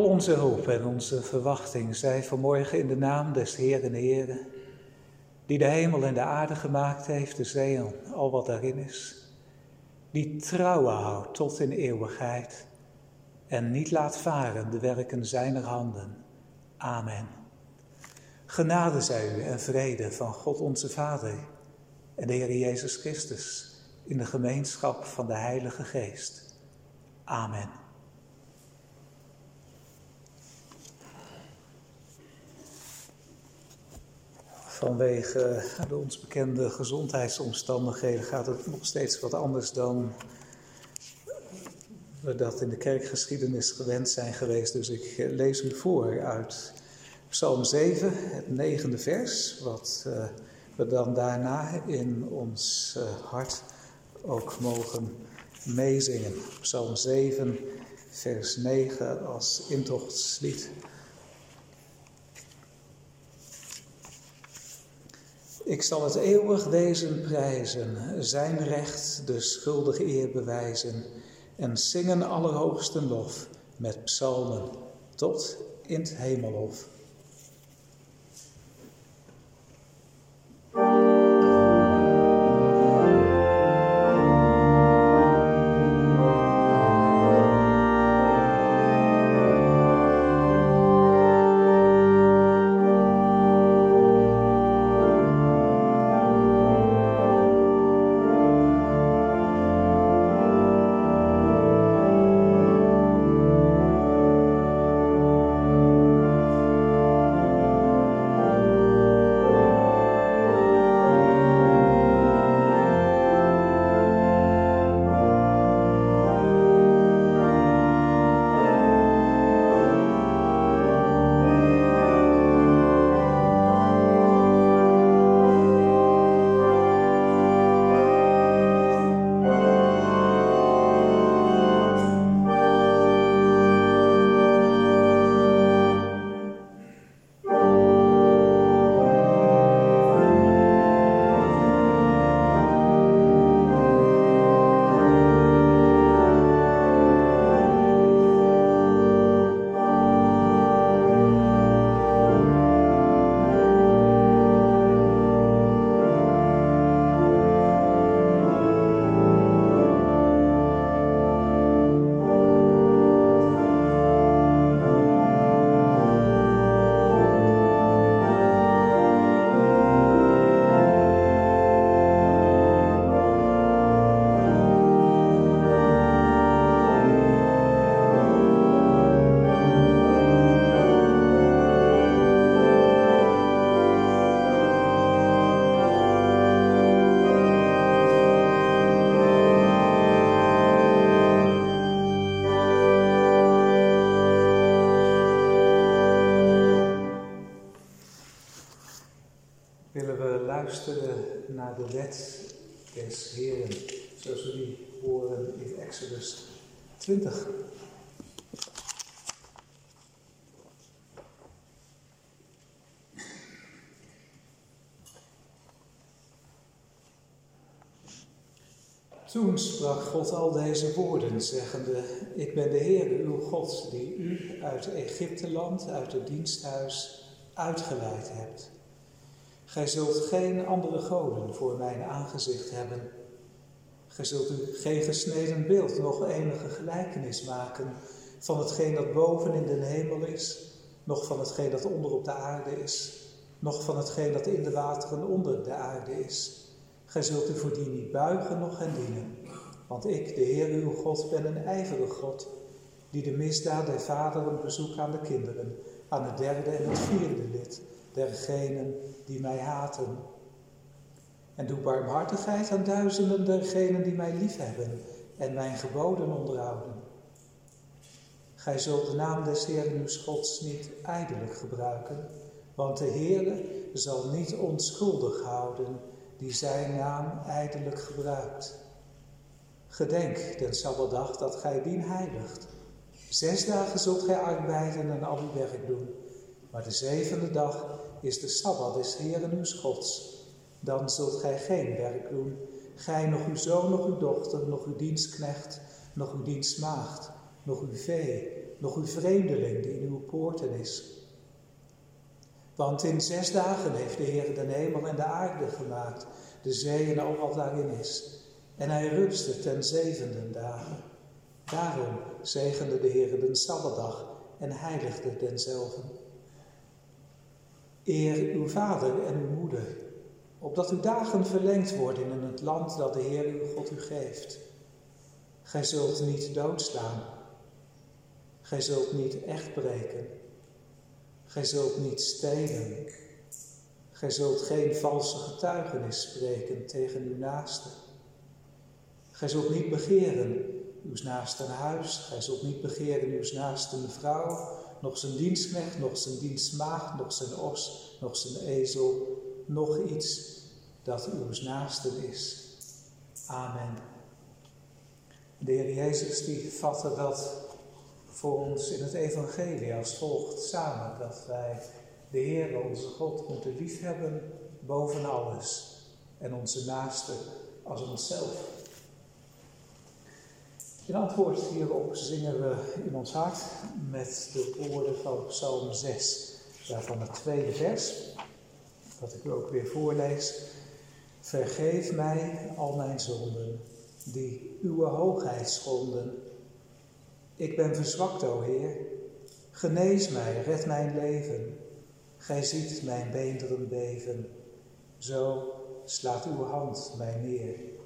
Al onze hoop en onze verwachting zij vanmorgen in de naam des Heeren Heren, die de hemel en de aarde gemaakt heeft, de zee en al wat daarin is, die trouwen houdt tot in eeuwigheid en niet laat varen de werken zijner handen. Amen. Genade zij u en vrede van God onze Vader en de Heer Jezus Christus in de gemeenschap van de Heilige Geest. Amen. Vanwege de ons bekende gezondheidsomstandigheden gaat het nog steeds wat anders dan we dat in de kerkgeschiedenis gewend zijn geweest. Dus ik eh, lees u voor uit Psalm 7, het negende vers, wat uh, we dan daarna in ons hart ook mogen meezingen. Psalm 7, vers 9 als intochtslied. Ik zal het eeuwig wezen prijzen, zijn recht de schuldige eer bewijzen en zingen allerhoogste lof met psalmen tot in het hemelhof. 20. Toen sprak God al deze woorden, zeggende: Ik ben de Heer, uw God, die u uit Egypteland, uit het diensthuis, uitgeleid hebt. Gij zult geen andere goden voor mijn aangezicht hebben. Gij zult u geen gesneden beeld, nog enige gelijkenis maken van hetgeen dat boven in de hemel is, nog van hetgeen dat onder op de aarde is, nog van hetgeen dat in de wateren onder de aarde is. Gij zult u voor die niet buigen, nog hen dienen. Want ik, de Heer uw God, ben een ijverige God, die de misdaad der vaderen bezoekt aan de kinderen, aan het derde en het vierde lid dergenen die mij haten. En doe barmhartigheid aan duizenden dergenen die mij liefhebben en mijn geboden onderhouden. Gij zult de naam des Heeren uw Gods niet ijdelijk gebruiken, want de Heere zal niet onschuldig houden die zijn naam ijdelijk gebruikt. Gedenk den Sabbatdag dat gij dien heiligt. Zes dagen zult gij arbeiden en al uw werk doen, maar de zevende dag is de Sabbat des Heeren uw Gods. Dan zult gij geen werk doen, gij nog uw zoon, nog uw dochter, nog uw dienstknecht, nog uw dienstmaagd, nog uw vee, nog uw vreemdeling die in uw poorten is. Want in zes dagen heeft de Heer de hemel en de aarde gemaakt, de zee en al wat daarin is. En hij rustte ten zevende dagen. Daarom zegende de Heer de Sabbatdag en heiligde denzelven. Eer uw vader en uw moeder, opdat uw dagen verlengd worden in het land dat de Heer uw God u geeft. Gij zult niet doodslaan. Gij zult niet echt breken. Gij zult niet stelen. Gij zult geen valse getuigenis spreken tegen uw naaste. Gij zult niet begeren uw naaste huis. Gij zult niet begeren uw naaste vrouw, nog zijn dienstknecht, nog zijn dienstmaagd, nog zijn os, nog zijn ezel, nog iets dat uw naaste is. Amen. De Heer Jezus die vatte dat voor ons in het evangelie als volgt samen. Dat wij de Heer, onze God, moeten liefhebben boven alles. En onze naaste als onszelf. In antwoord hierop zingen we in ons hart met de woorden van Psalm 6. Daarvan het tweede vers, dat ik u ook weer voorlees. Vergeef mij al mijn zonden, die uw hoogheid schonden. Ik ben verzwakt, o Heer. Genees mij, red mijn leven. Gij ziet mijn beenderen beven. Zo slaat uw hand mij neer.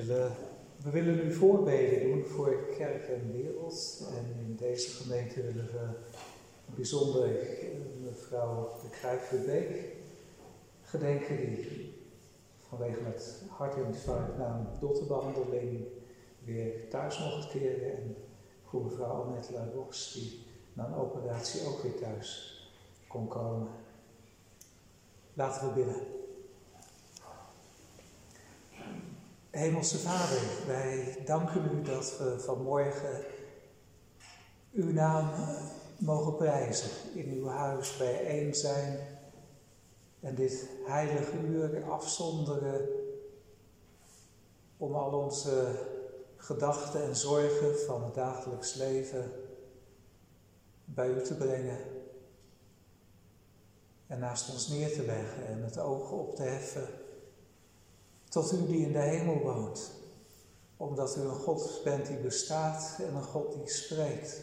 We willen nu voorbeden doen voor kerk en wereld. En in deze gemeente willen we bijzonder mevrouw de Kruijverbeek gedenken, die vanwege het hartinfarct na een dotterbehandeling weer thuis mocht keren. En voor mevrouw Annette Labos, die na een operatie ook weer thuis kon komen. Laten we bidden. Hemelse Vader, wij danken u dat we vanmorgen uw naam mogen prijzen, in uw huis bijeen zijn en dit heilige uur afzonderen om al onze gedachten en zorgen van het dagelijks leven bij u te brengen en naast ons neer te leggen en het oog op te heffen tot u die in de hemel woont, omdat u een God bent die bestaat en een God die spreekt.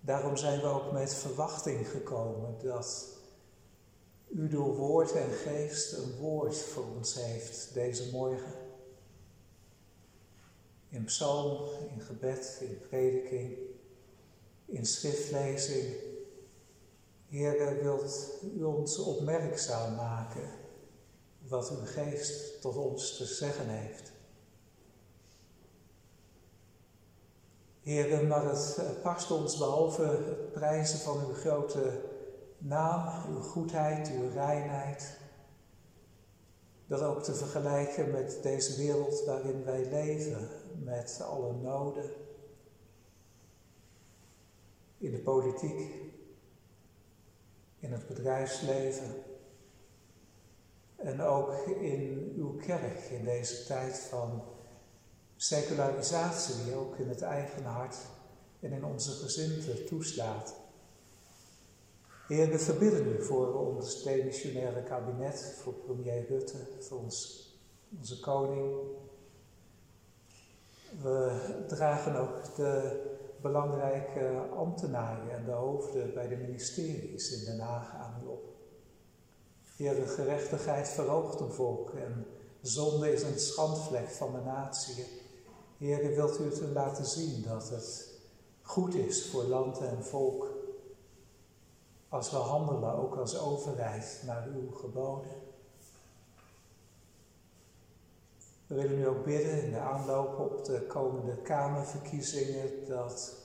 Daarom zijn we ook met verwachting gekomen dat u door woord en geest een woord voor ons heeft deze morgen. In psalm, in gebed, in prediking, in schriftlezing. Heer, wilt u ons opmerkzaam maken wat uw geest tot ons te zeggen heeft. Heer, maar het past ons behalve het prijzen van uw grote naam, uw goedheid, uw reinheid, dat ook te vergelijken met deze wereld waarin wij leven, met alle noden in de politiek, in het bedrijfsleven en ook in uw kerk in deze tijd van secularisatie die ook in het eigen hart en in onze gezinten toeslaat. Heer, we verbidden u voor ons demissionaire kabinet, voor premier Rutte, voor ons, onze koning. We dragen ook de belangrijke ambtenaren en de hoofden bij de ministeries in Den Haag aan u op. Heer, de gerechtigheid verhoogt een volk en zonde is een schandvlek van de natie. Heer, wilt u het laten zien dat het goed is voor land en volk als we handelen, ook als overheid, naar uw geboden. We willen nu ook bidden in de aanloop op de komende Kamerverkiezingen dat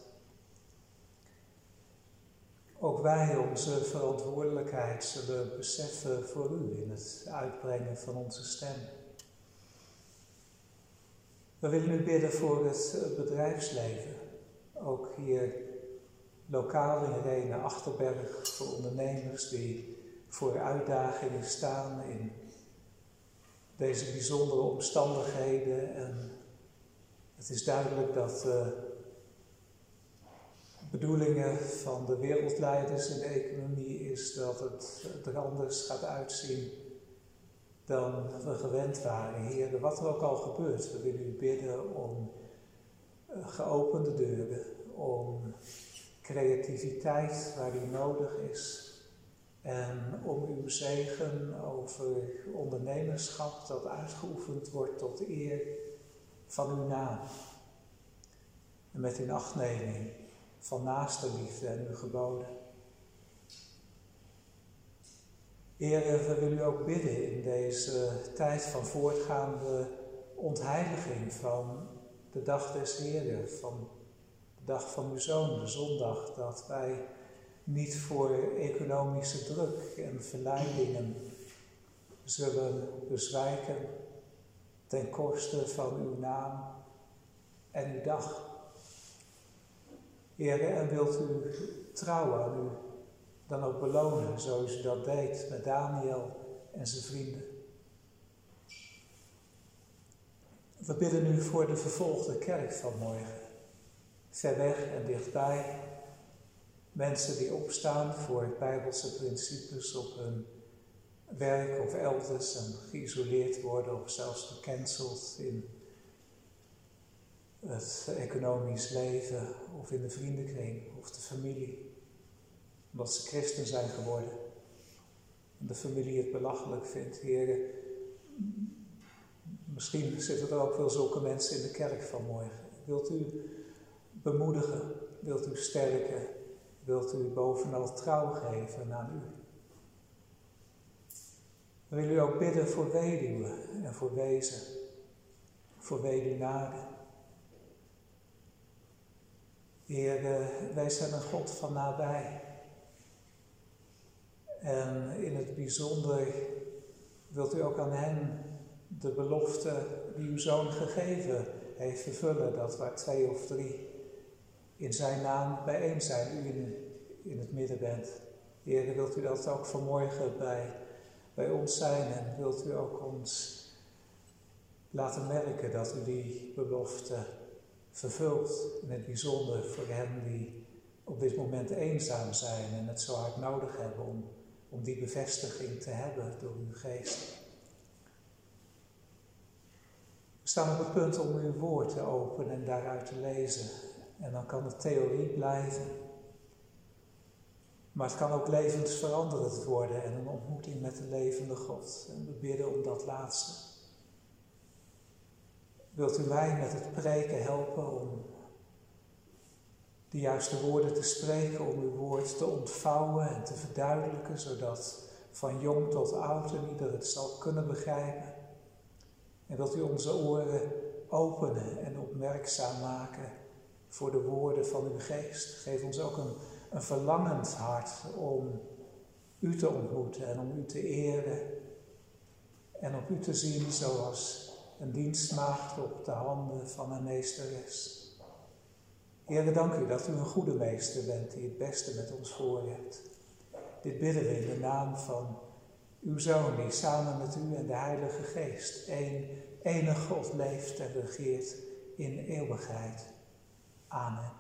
ook wij onze verantwoordelijkheid zullen beseffen voor u in het uitbrengen van onze stem. We willen nu bidden voor het bedrijfsleven, ook hier lokaal in Rene Achterberg, voor ondernemers die voor uitdagingen staan in deze bijzondere omstandigheden. En het is duidelijk dat de bedoelingen van de wereldleiders in de economie is dat het er anders gaat uitzien dan we gewend waren. Heer, wat er ook al gebeurt, we willen u bidden om eh, geopende deuren, om creativiteit waar die nodig is. En om uw zegen over ondernemerschap dat uitgeoefend wordt tot eer van uw naam. En met in achtneming van naaste liefde en uw geboden. Heer, we willen u ook bidden in deze tijd van voortgaande ontheiliging van de dag des Heeren, van de dag van uw Zoon, de zondag, dat wij niet voor economische druk en verleidingen zullen bezwijken ten koste van uw naam en uw dag. Heer, en wilt u trouwen aan u dan ook belonen, zoals u dat deed met Daniel en zijn vrienden. We bidden nu voor de vervolgde kerk van morgen, ver weg en dichtbij. Mensen die opstaan voor bijbelse principes op hun werk of elders en geïsoleerd worden of zelfs gecanceld in het economisch leven of in de vriendenkring of de familie. Omdat ze christen zijn geworden. En de familie het belachelijk vindt. Heren, misschien zitten er ook wel zulke mensen in de kerk vanmorgen. Wilt u bemoedigen? Wilt u sterken? Wilt u bovenal trouw geven aan u? Willen u ook bidden voor weduwen en voor wezen, voor weduwnaren. Heer, wij zijn een God van nabij. En in het bijzonder wilt u ook aan hen de belofte die uw zoon gegeven heeft vervullen, dat waar twee of drie in zijn naam bijeen zijn, u in, in het midden bent. Heer, wilt u dat ook vanmorgen bij, bij ons zijn en wilt u ook ons laten merken dat u die belofte vervult. In het bijzonder voor hen die op dit moment eenzaam zijn en het zo hard nodig hebben om, om die bevestiging te hebben door uw geest. We staan op het punt om uw woord te openen en daaruit te lezen. En dan kan het theorie blijven. Maar het kan ook levensveranderend worden en een ontmoeting met de levende God. En we bidden om dat laatste. Wilt u mij met het preken helpen om de juiste woorden te spreken, om uw woord te ontvouwen en te verduidelijken, zodat van jong tot oud en ieder het zal kunnen begrijpen. En wilt u onze oren openen en opmerkzaam maken voor de woorden van uw geest. Geef ons ook een, verlangend hart om u te ontmoeten en om u te eren en op u te zien zoals een dienstmaagd op de handen van een meesteres. Heer, dank u dat u een goede meester bent die het beste met ons voor hebt. Dit bidden we in de naam van uw Zoon, die samen met u en de Heilige Geest één, enige God leeft en regeert in eeuwigheid. Amen.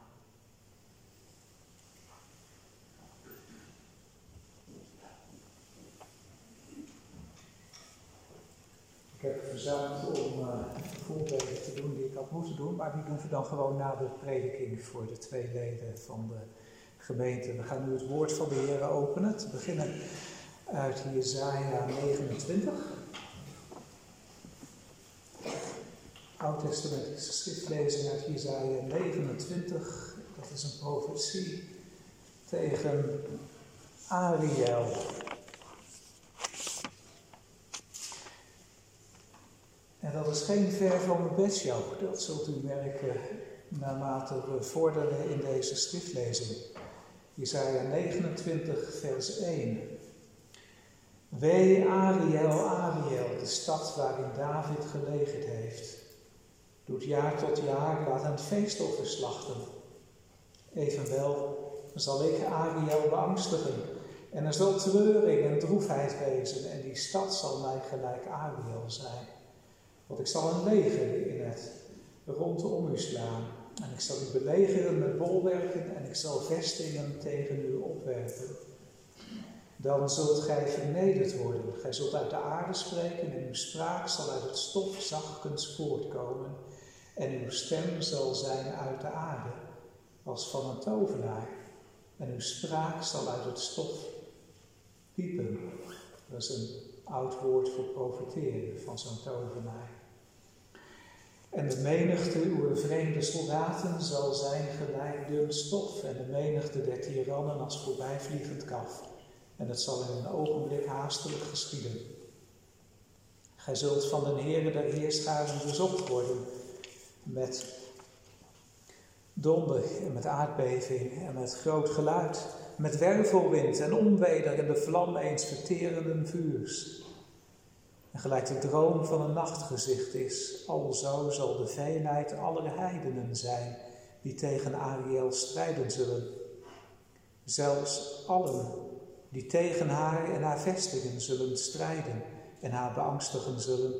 Heb verzuimd om uh, de voorbeelden te doen die ik had moeten doen, maar die doen we dan gewoon na de prediking voor de twee leden van de gemeente. We gaan nu het woord van de Heer openen, te beginnen uit Jesaja 29. Oud-testamentische schriftlezing uit Jesaja 29. Dat is een profetie tegen Ariel. En dat is geen ver van mijn bedshow. Dat zult u merken naarmate we vorderen in deze schriftlezing. Jesaja 29, vers 1. Wee Ariel, Ariel, de stad waarin David gelegerd heeft. Doet jaar tot jaar, laat een feestoffer slachten. Evenwel zal ik Ariel beangstigen. En er zal treuring en droefheid wezen. En die stad zal mij gelijk Ariel zijn. Want ik zal een leger in het rondom u slaan. En ik zal u belegeren met bolwerken en ik zal vestingen tegen u opwerpen. Dan zult gij vernederd worden. Gij zult uit de aarde spreken en uw spraak zal uit het stof zachtkens voortkomen. En uw stem zal zijn uit de aarde, als van een tovenaar. En uw spraak zal uit het stof piepen. Dat is een oud woord voor profiteren van zo'n tovenaar. En de menigte uw vreemde soldaten zal zijn gelijk dun stof, en de menigte der tirannen als voorbijvliegend kaf. En het zal in een ogenblik haastelijk geschieden. Gij zult van de Heere der Heerscharen bezocht worden met donder en met aardbeving en met groot geluid, met wervelwind en onweder en de vlam eens verterenden vuurs. En gelijk de droom van een nachtgezicht is, alzo zal de veelheid aller heidenen zijn die tegen Ariel strijden zullen. Zelfs allen die tegen haar en haar vestigen zullen strijden en haar beangstigen zullen.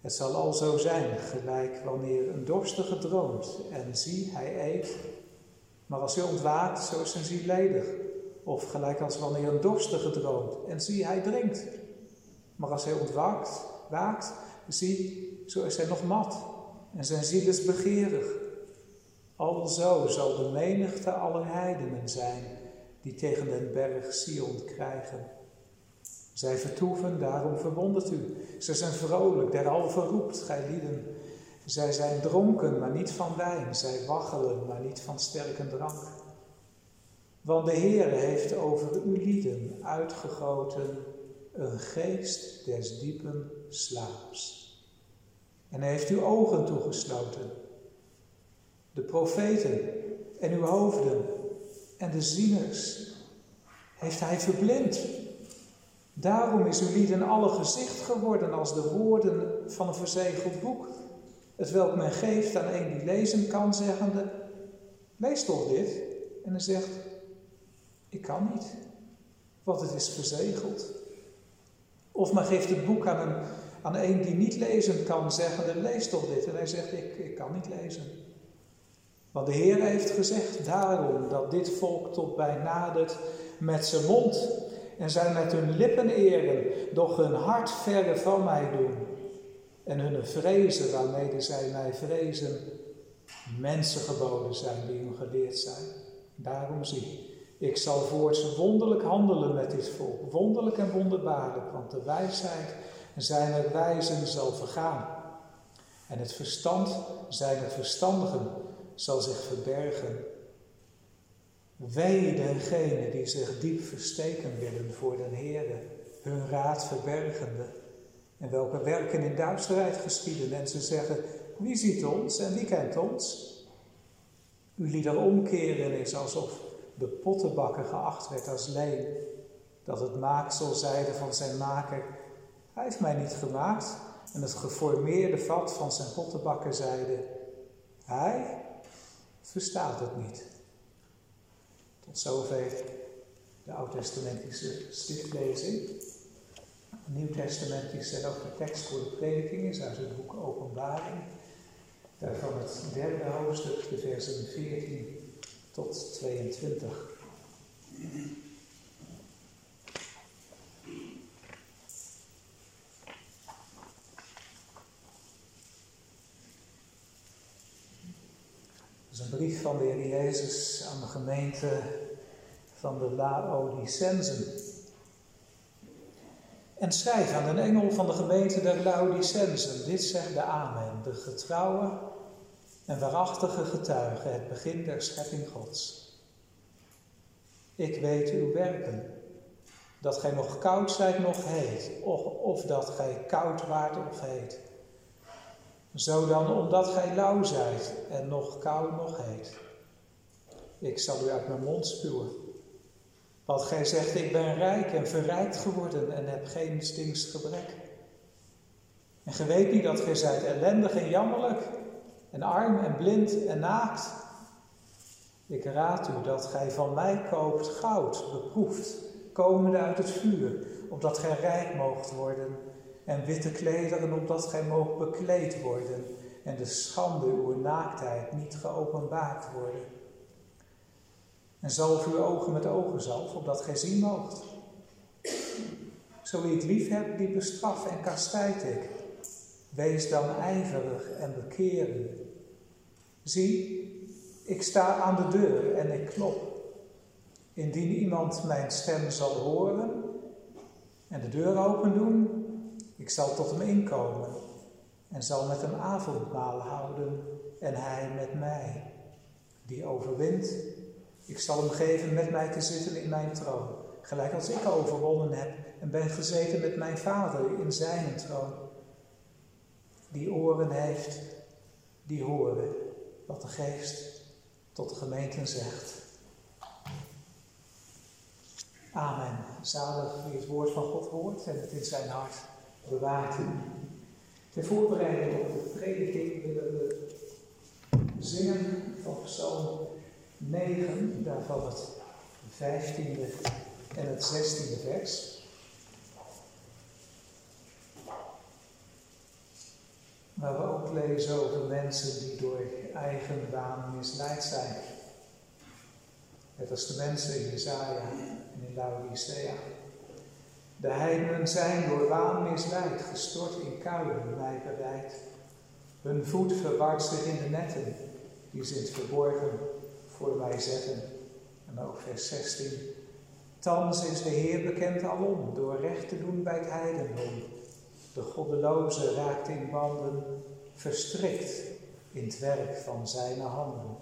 Het zal al zo zijn, gelijk wanneer een dorstige droomt en zie, hij eet, maar als hij ontwaakt, zo is zijn ziel ledig. Of gelijk als wanneer een dorstige droomt en zie, hij drinkt, maar als hij ontwaakt, waakt, zie, zo is hij nog mat en zijn ziel is begeerig. Alzo zal de menigte aller heidenen zijn die tegen den berg Sion krijgen. Zij vertoeven, daarom verwondert u. Ze zijn vrolijk, derhalve roept gij lieden. Zij zijn dronken, maar niet van wijn. Zij waggelen, maar niet van sterke drank. Want de Heer heeft over uw lieden uitgegoten een geest des diepen slaaps. En hij heeft uw ogen toegesloten, de profeten en uw hoofden en de zieners heeft hij verblind. Daarom is uw lieden alle gezicht geworden als de woorden van een verzegeld boek, het welk men geeft aan een die lezen kan, zeggende, lees toch dit? En hij zegt, ik kan niet, want het is verzegeld. Of men geeft het boek aan een, aan een die niet lezen kan, zeggende, lees toch dit? En hij zegt, ik, ik kan niet lezen. Want de Heer heeft gezegd daarom dat dit volk tot mij nadert met zijn mond en zij met hun lippen eren, doch hun hart verre van mij doen. En hun vrezen waarmee zij mij vrezen, mensen geboden zijn die hun geleerd zijn. Daarom zie, ik zal voorts wonderlijk handelen met dit volk, wonderlijk en wonderbaarlijk, want de wijsheid zijner wijzen zal vergaan. En het verstand zijner verstandigen zal zich verbergen. Wee degenen die zich diep versteken willen voor den Heere, hun raad verbergende, en welke werken in duisterheid geschieden, en ze zeggen, wie ziet ons en wie kent ons? U lieder omkeren is alsof de pottenbakker geacht werd als leen, dat het maaksel zeide van zijn maker, hij heeft mij niet gemaakt, en het geformeerde vat van zijn pottenbakker zeide, hij verstaat het niet. Tot zover de Oud-testamentische schriftlezing. Nieuw-testamentische en ook de tekst voor de prediking is uit het boek Openbaring. Daarvan het derde hoofdstuk, de versen 14 tot 22. is een brief van de Heer Jezus aan de gemeente van de Laodicensen. En schrijf aan de engel van de gemeente der Laodicensen, dit zegt de Amen, de getrouwe en waarachtige getuige, het begin der schepping Gods. Ik weet uw werken, dat gij nog koud zijt, nog heet, of, dat gij koud waart of heet. Zo dan, omdat gij lauw zijt en nog kou nog heet. Ik zal u uit mijn mond spuwen. Want gij zegt, ik ben rijk en verrijkt geworden en heb geen stings gebrek. En gij weet niet dat gij zijt ellendig en jammerlijk, en arm en blind en naakt. Ik raad u dat gij van mij koopt goud, beproefd, komende uit het vuur, opdat gij rijk moogt worden en witte klederen, opdat gij moogt bekleed worden en de schande uw naaktheid niet geopenbaard worden. En zalf uw ogen met ogenzalf, opdat gij zien moogt. Zo wie ik lief heb, die bestraf en kastijd ik. Wees dan ijverig en bekeer u. Zie, ik sta aan de deur en ik klop. Indien iemand mijn stem zal horen en de deur open doen, ik zal tot hem inkomen en zal met hem avondmaal houden en hij met mij. Die overwint, ik zal hem geven met mij te zitten in mijn troon, gelijk als ik overwonnen heb en ben gezeten met mijn vader in zijn troon. Die oren heeft, die horen wat de geest tot de gemeenten zegt. Amen. Zalig wie het woord van God hoort en het in zijn hart bewaart. Ter voorbereiding op de prediking willen we zingen van Psalm 9, daarvan het 15e en het 16e vers. Maar we ook lezen over mensen die door eigen waan misleid zijn. Net als de mensen in Jezaja en in Laodicea. De heidenen zijn door waan misleid, gestort in kuilen, mij bereid. Hun voet verwart zich in de netten, die ze verborgen voor mij zetten. En ook vers 16. Thans is de Heer bekend alom, door recht te doen bij het heidendom. De goddeloze raakt in banden verstrikt in het werk van zijn handen.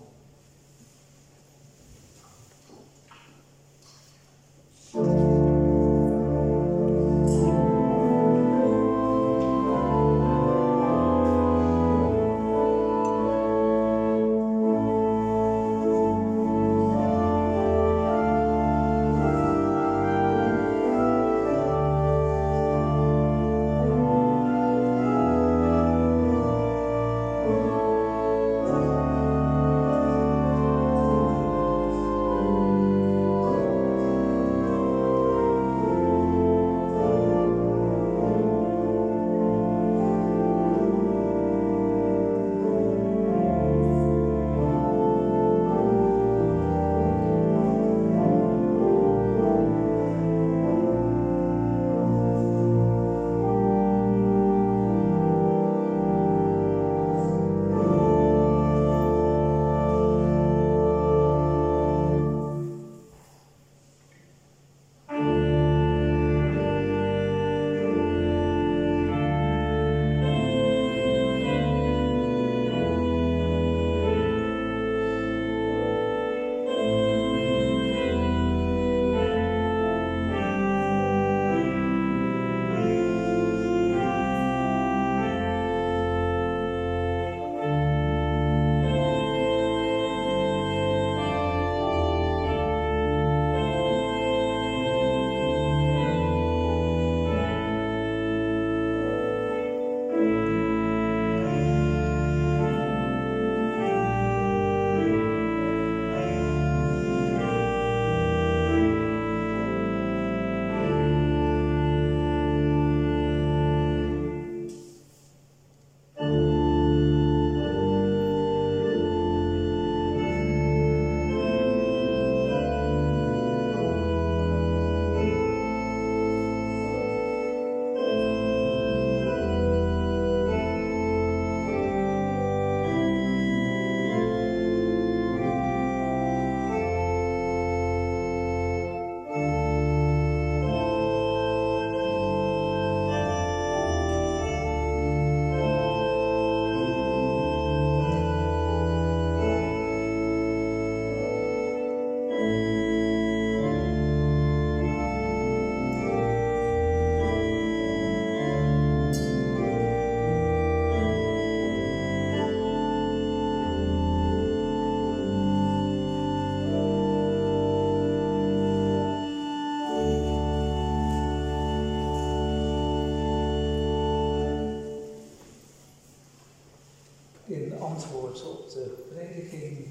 De prediking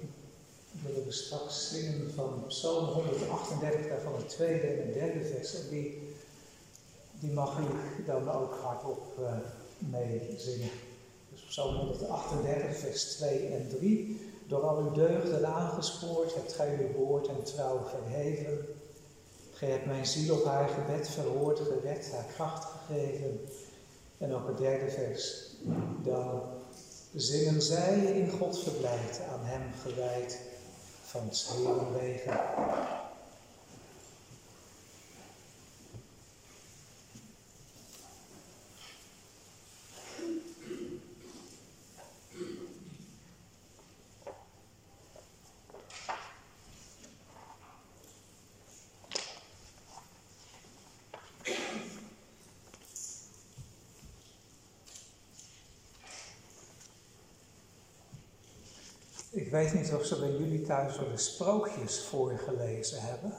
willen we straks zingen van Psalm 138, daarvan het tweede en derde vers. En die, die mag u dan ook hardop uh, meezingen. Dus Psalm 138, vers 2 en 3. Door al uw deugden aangespoord hebt gij uw woord en trouw verheven. Gij hebt mijn ziel op haar gebed verhoord, gewet, haar kracht gegeven. En ook het derde vers. Dan zingen zij in God verblijd, aan hem gewijd, van wegen. Weet niet of ze bij jullie thuis wel de sprookjes voorgelezen hebben.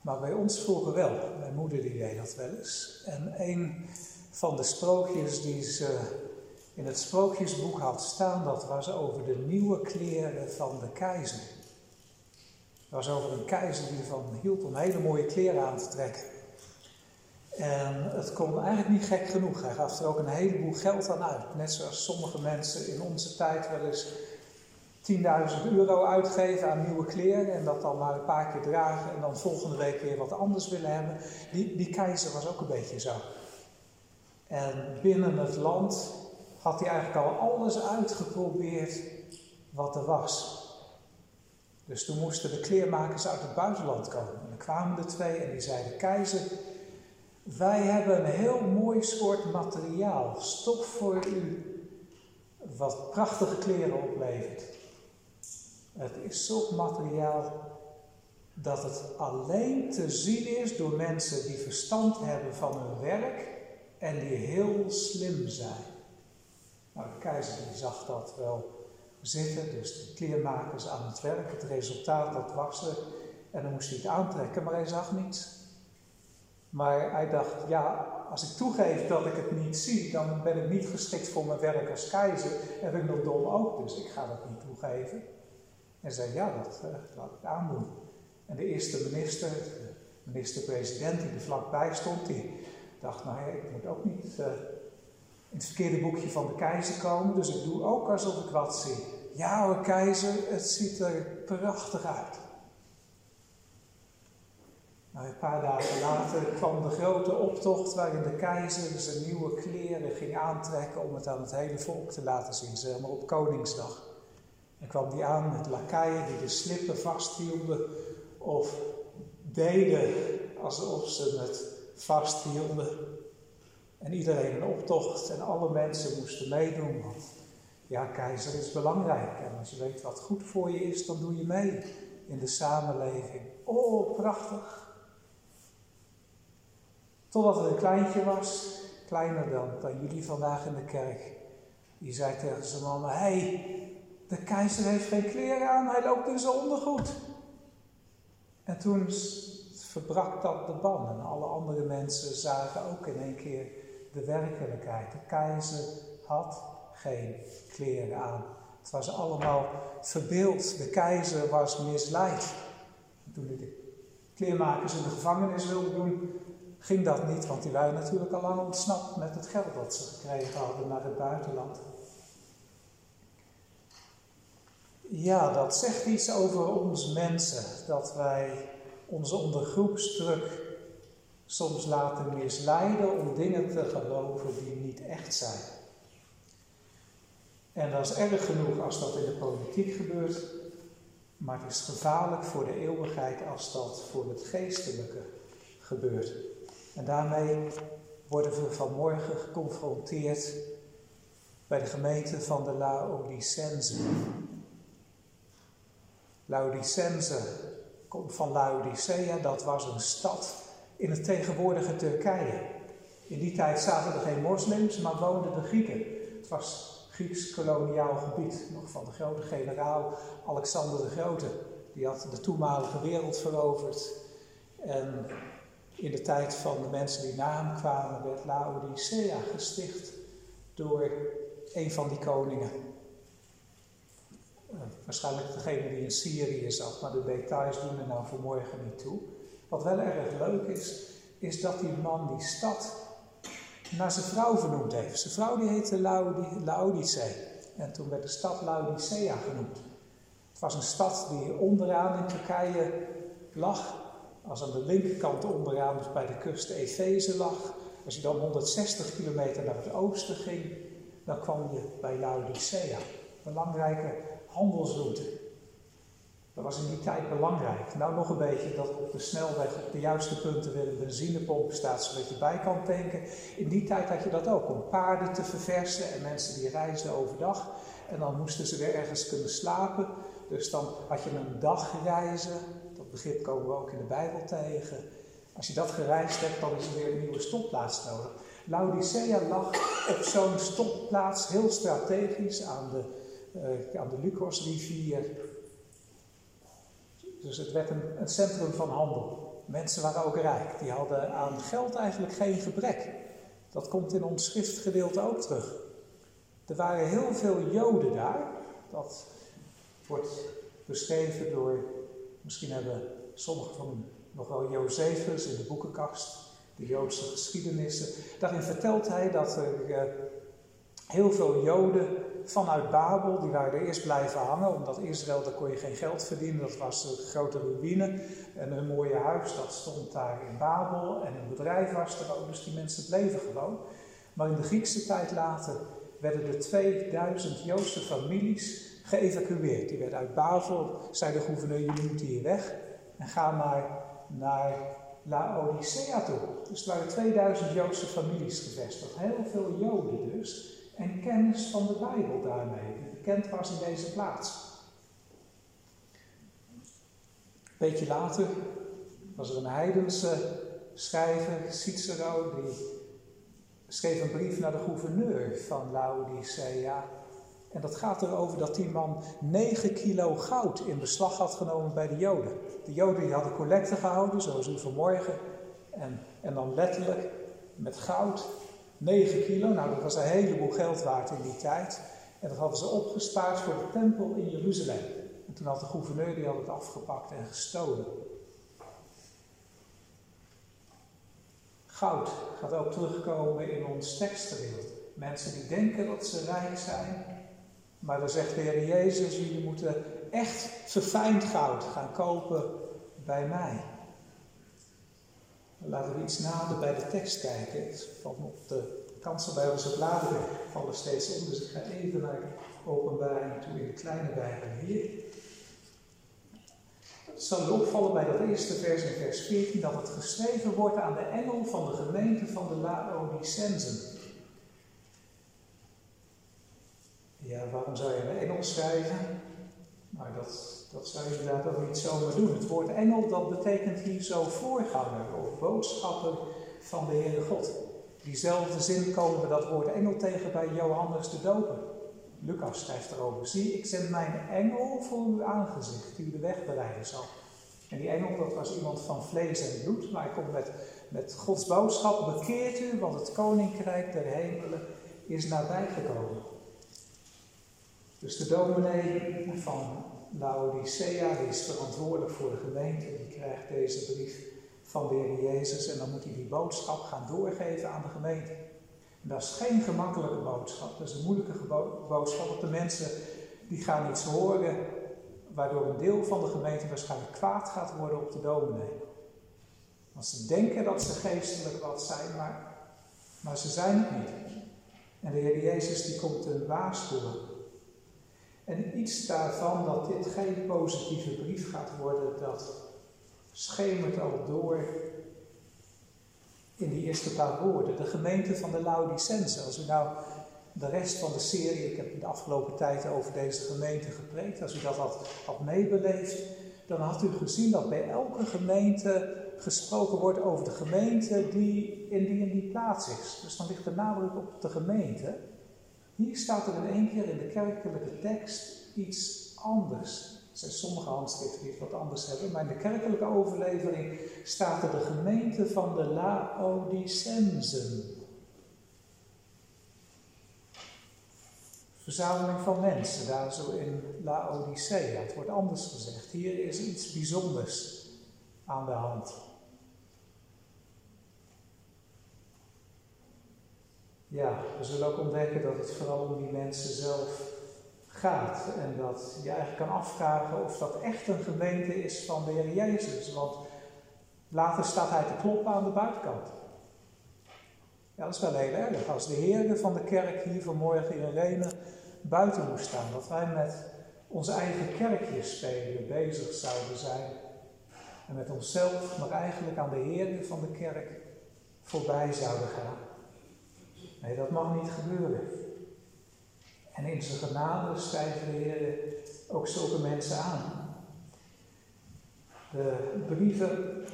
Maar bij ons vroeger wel. Mijn moeder die deed dat wel eens. En een van de sprookjes die ze in het sprookjesboek had staan, dat was over de nieuwe kleren van de keizer. Het was over een keizer die ervan hield om hele mooie kleren aan te trekken. En het kon eigenlijk niet gek genoeg. Hij gaf er ook een heleboel geld aan uit. Net zoals sommige mensen in onze tijd wel eens 10.000 euro uitgeven aan nieuwe kleren en dat dan maar een paar keer dragen en dan volgende week weer wat anders willen hebben. Die, die keizer was ook een beetje zo. En binnen het land had hij eigenlijk al alles uitgeprobeerd wat er was. Dus toen moesten de kleermakers uit het buitenland komen. En dan kwamen de twee en die zeiden: Keizer, wij hebben een heel mooi soort materiaal, stof voor u, wat prachtige kleren oplevert. Het is zulk materiaal dat het alleen te zien is door mensen die verstand hebben van hun werk en die heel slim zijn. Nou, de keizer die zag dat wel zitten, dus de kleermakers aan het werk, het resultaat dat was en dan moest hij het aantrekken, maar hij zag niets. Maar hij dacht, ja, als ik toegeef dat ik het niet zie, dan ben ik niet geschikt voor mijn werk als keizer en ben ik nog dom ook, dus ik ga dat niet toegeven. En zei, ja, dat uh, laat ik aandoen. En de eerste minister, de minister-president die er vlakbij stond, die dacht, nou ja, ik moet ook niet uh, in het verkeerde boekje van de keizer komen, dus ik doe ook alsof ik wat zie. Ja hoor, keizer, het ziet er prachtig uit. Nou, een paar dagen later kwam de grote optocht waarin de keizer zijn nieuwe kleren ging aantrekken om het aan het hele volk te laten zien, zeg maar op Koningsdag. En kwam die aan met lakaien die de slippen vasthielden of deden alsof ze het vasthielden. En iedereen een optocht en alle mensen moesten meedoen. Want ja, keizer is belangrijk. En als je weet wat goed voor je is, dan doe je mee in de samenleving. Oh, prachtig. Totdat er een kleintje was, kleiner dan, dan jullie vandaag in de kerk. Die zei tegen zijn mama: Hé, hey, de keizer heeft geen kleren aan, hij loopt in zijn ondergoed. En toen verbrak dat de ban en alle andere mensen zagen ook in één keer de werkelijkheid. De keizer had geen kleren aan. Het was allemaal verbeeld. De keizer was misleid. Toen hij de kleermakers in de gevangenis wilde doen, ging dat niet, want die waren natuurlijk al lang ontsnapt met het geld dat ze gekregen hadden naar het buitenland. Ja, dat zegt iets over ons mensen, dat wij ons onder groepsdruk soms laten misleiden om dingen te geloven die niet echt zijn. En dat is erg genoeg als dat in de politiek gebeurt, maar het is gevaarlijk voor de eeuwigheid als dat voor het geestelijke gebeurt. En daarmee worden we vanmorgen geconfronteerd bij de gemeente van de Laodicense. Laodicense komt van Laodicea, dat was een stad in het tegenwoordige Turkije. In die tijd zaten er geen moslims, maar woonden de Grieken. Het was Grieks koloniaal gebied, nog van de grote generaal Alexander de Grote. Die had de toenmalige wereld veroverd. En in de tijd van de mensen die na hem kwamen, werd Laodicea gesticht door een van die koningen. Waarschijnlijk degene die in Syrië zat, maar de details doen er nou voor morgen niet toe. Wat wel erg leuk is, is dat die man die stad naar zijn vrouw vernoemd heeft. Zijn vrouw die heette Laodicea. En toen werd de stad Laodicea genoemd. Het was een stad die onderaan in Turkije lag. Als aan de linkerkant onderaan, dus bij de kust Efeze lag. Als je dan 160 kilometer naar het oosten ging, dan kwam je bij Laodicea. Belangrijke handelsroute. Dat was in die tijd belangrijk. Nou nog een beetje dat op de snelweg op de juiste punten weer een benzinepomp staat, zodat je bij kan tanken. In die tijd had je dat ook, om paarden te verversen en mensen die reisden overdag. En dan moesten ze weer ergens kunnen slapen. Dus dan had je een dagreizen. Dat begrip komen we ook in de Bijbel tegen. Als je dat gereisd hebt, dan is er weer een nieuwe stopplaats nodig. Laodicea lag op zo'n stopplaats, heel strategisch, aan de, uh, aan de Lucosrivier. Dus het werd een, een centrum van handel. Mensen waren ook rijk. Die hadden aan geld eigenlijk geen gebrek. Dat komt in ons schriftgedeelte ook terug. Er waren heel veel Joden daar. Dat wordt beschreven door, misschien hebben sommigen van nog wel Josephus in de boekenkast, de Joodse geschiedenissen. Daarin vertelt hij dat er eh, heel veel Joden vanuit Babel, die waren er eerst blijven hangen, omdat Israël, daar kon je geen geld verdienen, dat was een grote ruïne. En hun mooie huis, stond daar in Babel en een bedrijf was er ook, dus die mensen bleven gewoon. Maar in de Griekse tijd later werden er 2000 Joodse families geëvacueerd. Die werden uit Babel, zei de gouverneur, jullie moeten hier weg en ga maar naar Laodicea toe. Dus er waren 2000 Joodse families gevestigd, heel veel Joden dus en kennis van de Bijbel daarmee, die bekend was in deze plaats. Een beetje later was er een heidense schrijver, Cicero, die schreef een brief naar de gouverneur van Laodicea. En dat gaat erover dat die man 9 kilo goud in beslag had genomen bij de Joden. De Joden die hadden collecte gehouden, zoals u vanmorgen. En, en dan letterlijk met goud 9 kilo, nou dat was een heleboel geld waard in die tijd. En dat hadden ze opgespaard voor de tempel in Jeruzalem. En toen had de gouverneur die had het afgepakt en gestolen. Goud gaat ook terugkomen in ons tekstgedeelte. Mensen die denken dat ze rijk zijn, maar dan zegt de Heer Jezus, jullie moeten echt verfijnd goud gaan kopen bij mij. Laten we iets nader bij de tekst kijken. Van op de kansen bij onze bladeren vallen steeds om, dus ik ga even naar openbaring toe in de kleine Bijbel hier. Het zal je opvallen bij dat eerste vers in vers 14 dat het geschreven wordt aan de engel van de gemeente van de Laodicensen. Ja, waarom zou je een engel schrijven? Nou, dat, dat zou inderdaad ook niet zomaar doen. Het woord engel, dat betekent hier zo voorganger of boodschapper van de Heere God. Diezelfde zin komen we dat woord engel tegen bij Johannes de Doper. Lucas schrijft erover. Zie, ik zend mijn engel voor uw aangezicht, die u de weg bereiden zal. En die engel, dat was iemand van vlees en bloed, maar hij komt met, met Gods boodschap, bekeert u, want het koninkrijk der hemelen is nabijgekomen. Dus de dominee van Laodicea, die is verantwoordelijk voor de gemeente, die krijgt deze brief van de Heer Jezus en dan moet hij die boodschap gaan doorgeven aan de gemeente. En dat is geen gemakkelijke boodschap, dat is een moeilijke boodschap, want de mensen die gaan iets horen waardoor een deel van de gemeente waarschijnlijk kwaad gaat worden op de dominee. Want ze denken dat ze geestelijk wat zijn, maar, maar ze zijn het niet. En de Heer Jezus die komt een waarschuwen. En iets daarvan dat dit geen positieve brief gaat worden, dat schemert al door in die eerste paar woorden. De gemeente van de Laodicense. Als u nou de rest van de serie, ik heb de afgelopen tijd over deze gemeente gepreekt, als u dat had, had meebeleefd, dan had u gezien dat bij elke gemeente gesproken wordt over de gemeente die in die, in die plaats is. Dus dan ligt de nadruk op de gemeente. Hier staat er in één keer in de kerkelijke tekst iets anders. Er zijn sommige handschriften die het wat anders hebben, maar in de kerkelijke overlevering staat er de gemeente van de Laodicensen. verzameling van mensen, daar zo in Laodicea. Het wordt anders gezegd. Hier is iets bijzonders aan de hand. Ja, we zullen ook ontdekken dat het vooral om die mensen zelf gaat. En dat je eigenlijk kan afvragen of dat echt een gemeente is van de Heer Jezus. Want later staat hij te kloppen aan de buitenkant. Ja, dat is wel heel erg. Als de Heer van de kerk hier vanmorgen in Renen buiten moest staan. Dat wij met onze eigen kerkje spelen bezig zouden zijn. En met onszelf, maar eigenlijk aan de Heer van de kerk voorbij zouden gaan. Nee, dat mag niet gebeuren. En in zijn genade schrijven de Heer ook zulke mensen aan. De brieven,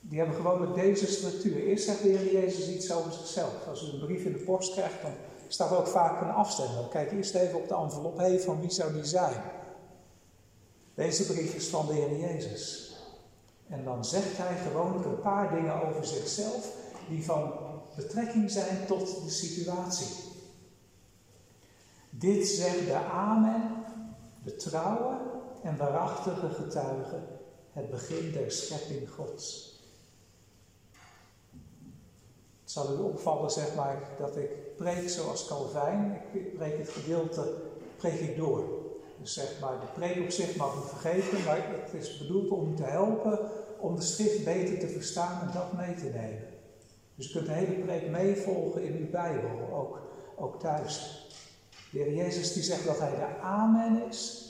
die hebben gewoonlijk deze structuur. Eerst zegt de Heer Jezus iets over zichzelf. Als u een brief in de post krijgt, dan staat er ook vaak een. Dan kijk eerst even op de envelop, hé, van wie zou die zijn? Deze brief is van de Heer Jezus. En dan zegt hij gewoonlijk een paar dingen over zichzelf die van betrekking zijn tot de situatie. Dit zegt de Amen, de trouwe en waarachtige getuige, het begin der schepping Gods. Het zal u opvallen, zeg maar, dat ik preek zoals Calvijn. Ik preek het gedeelte, preek ik door. Dus zeg maar, de preek op zich mag u vergeten, maar het is bedoeld om te helpen om de schrift beter te verstaan en dat mee te nemen. Dus u kunt de hele preek meevolgen in uw Bijbel, ook, ook thuis. De Heer Jezus die zegt dat Hij de Amen is.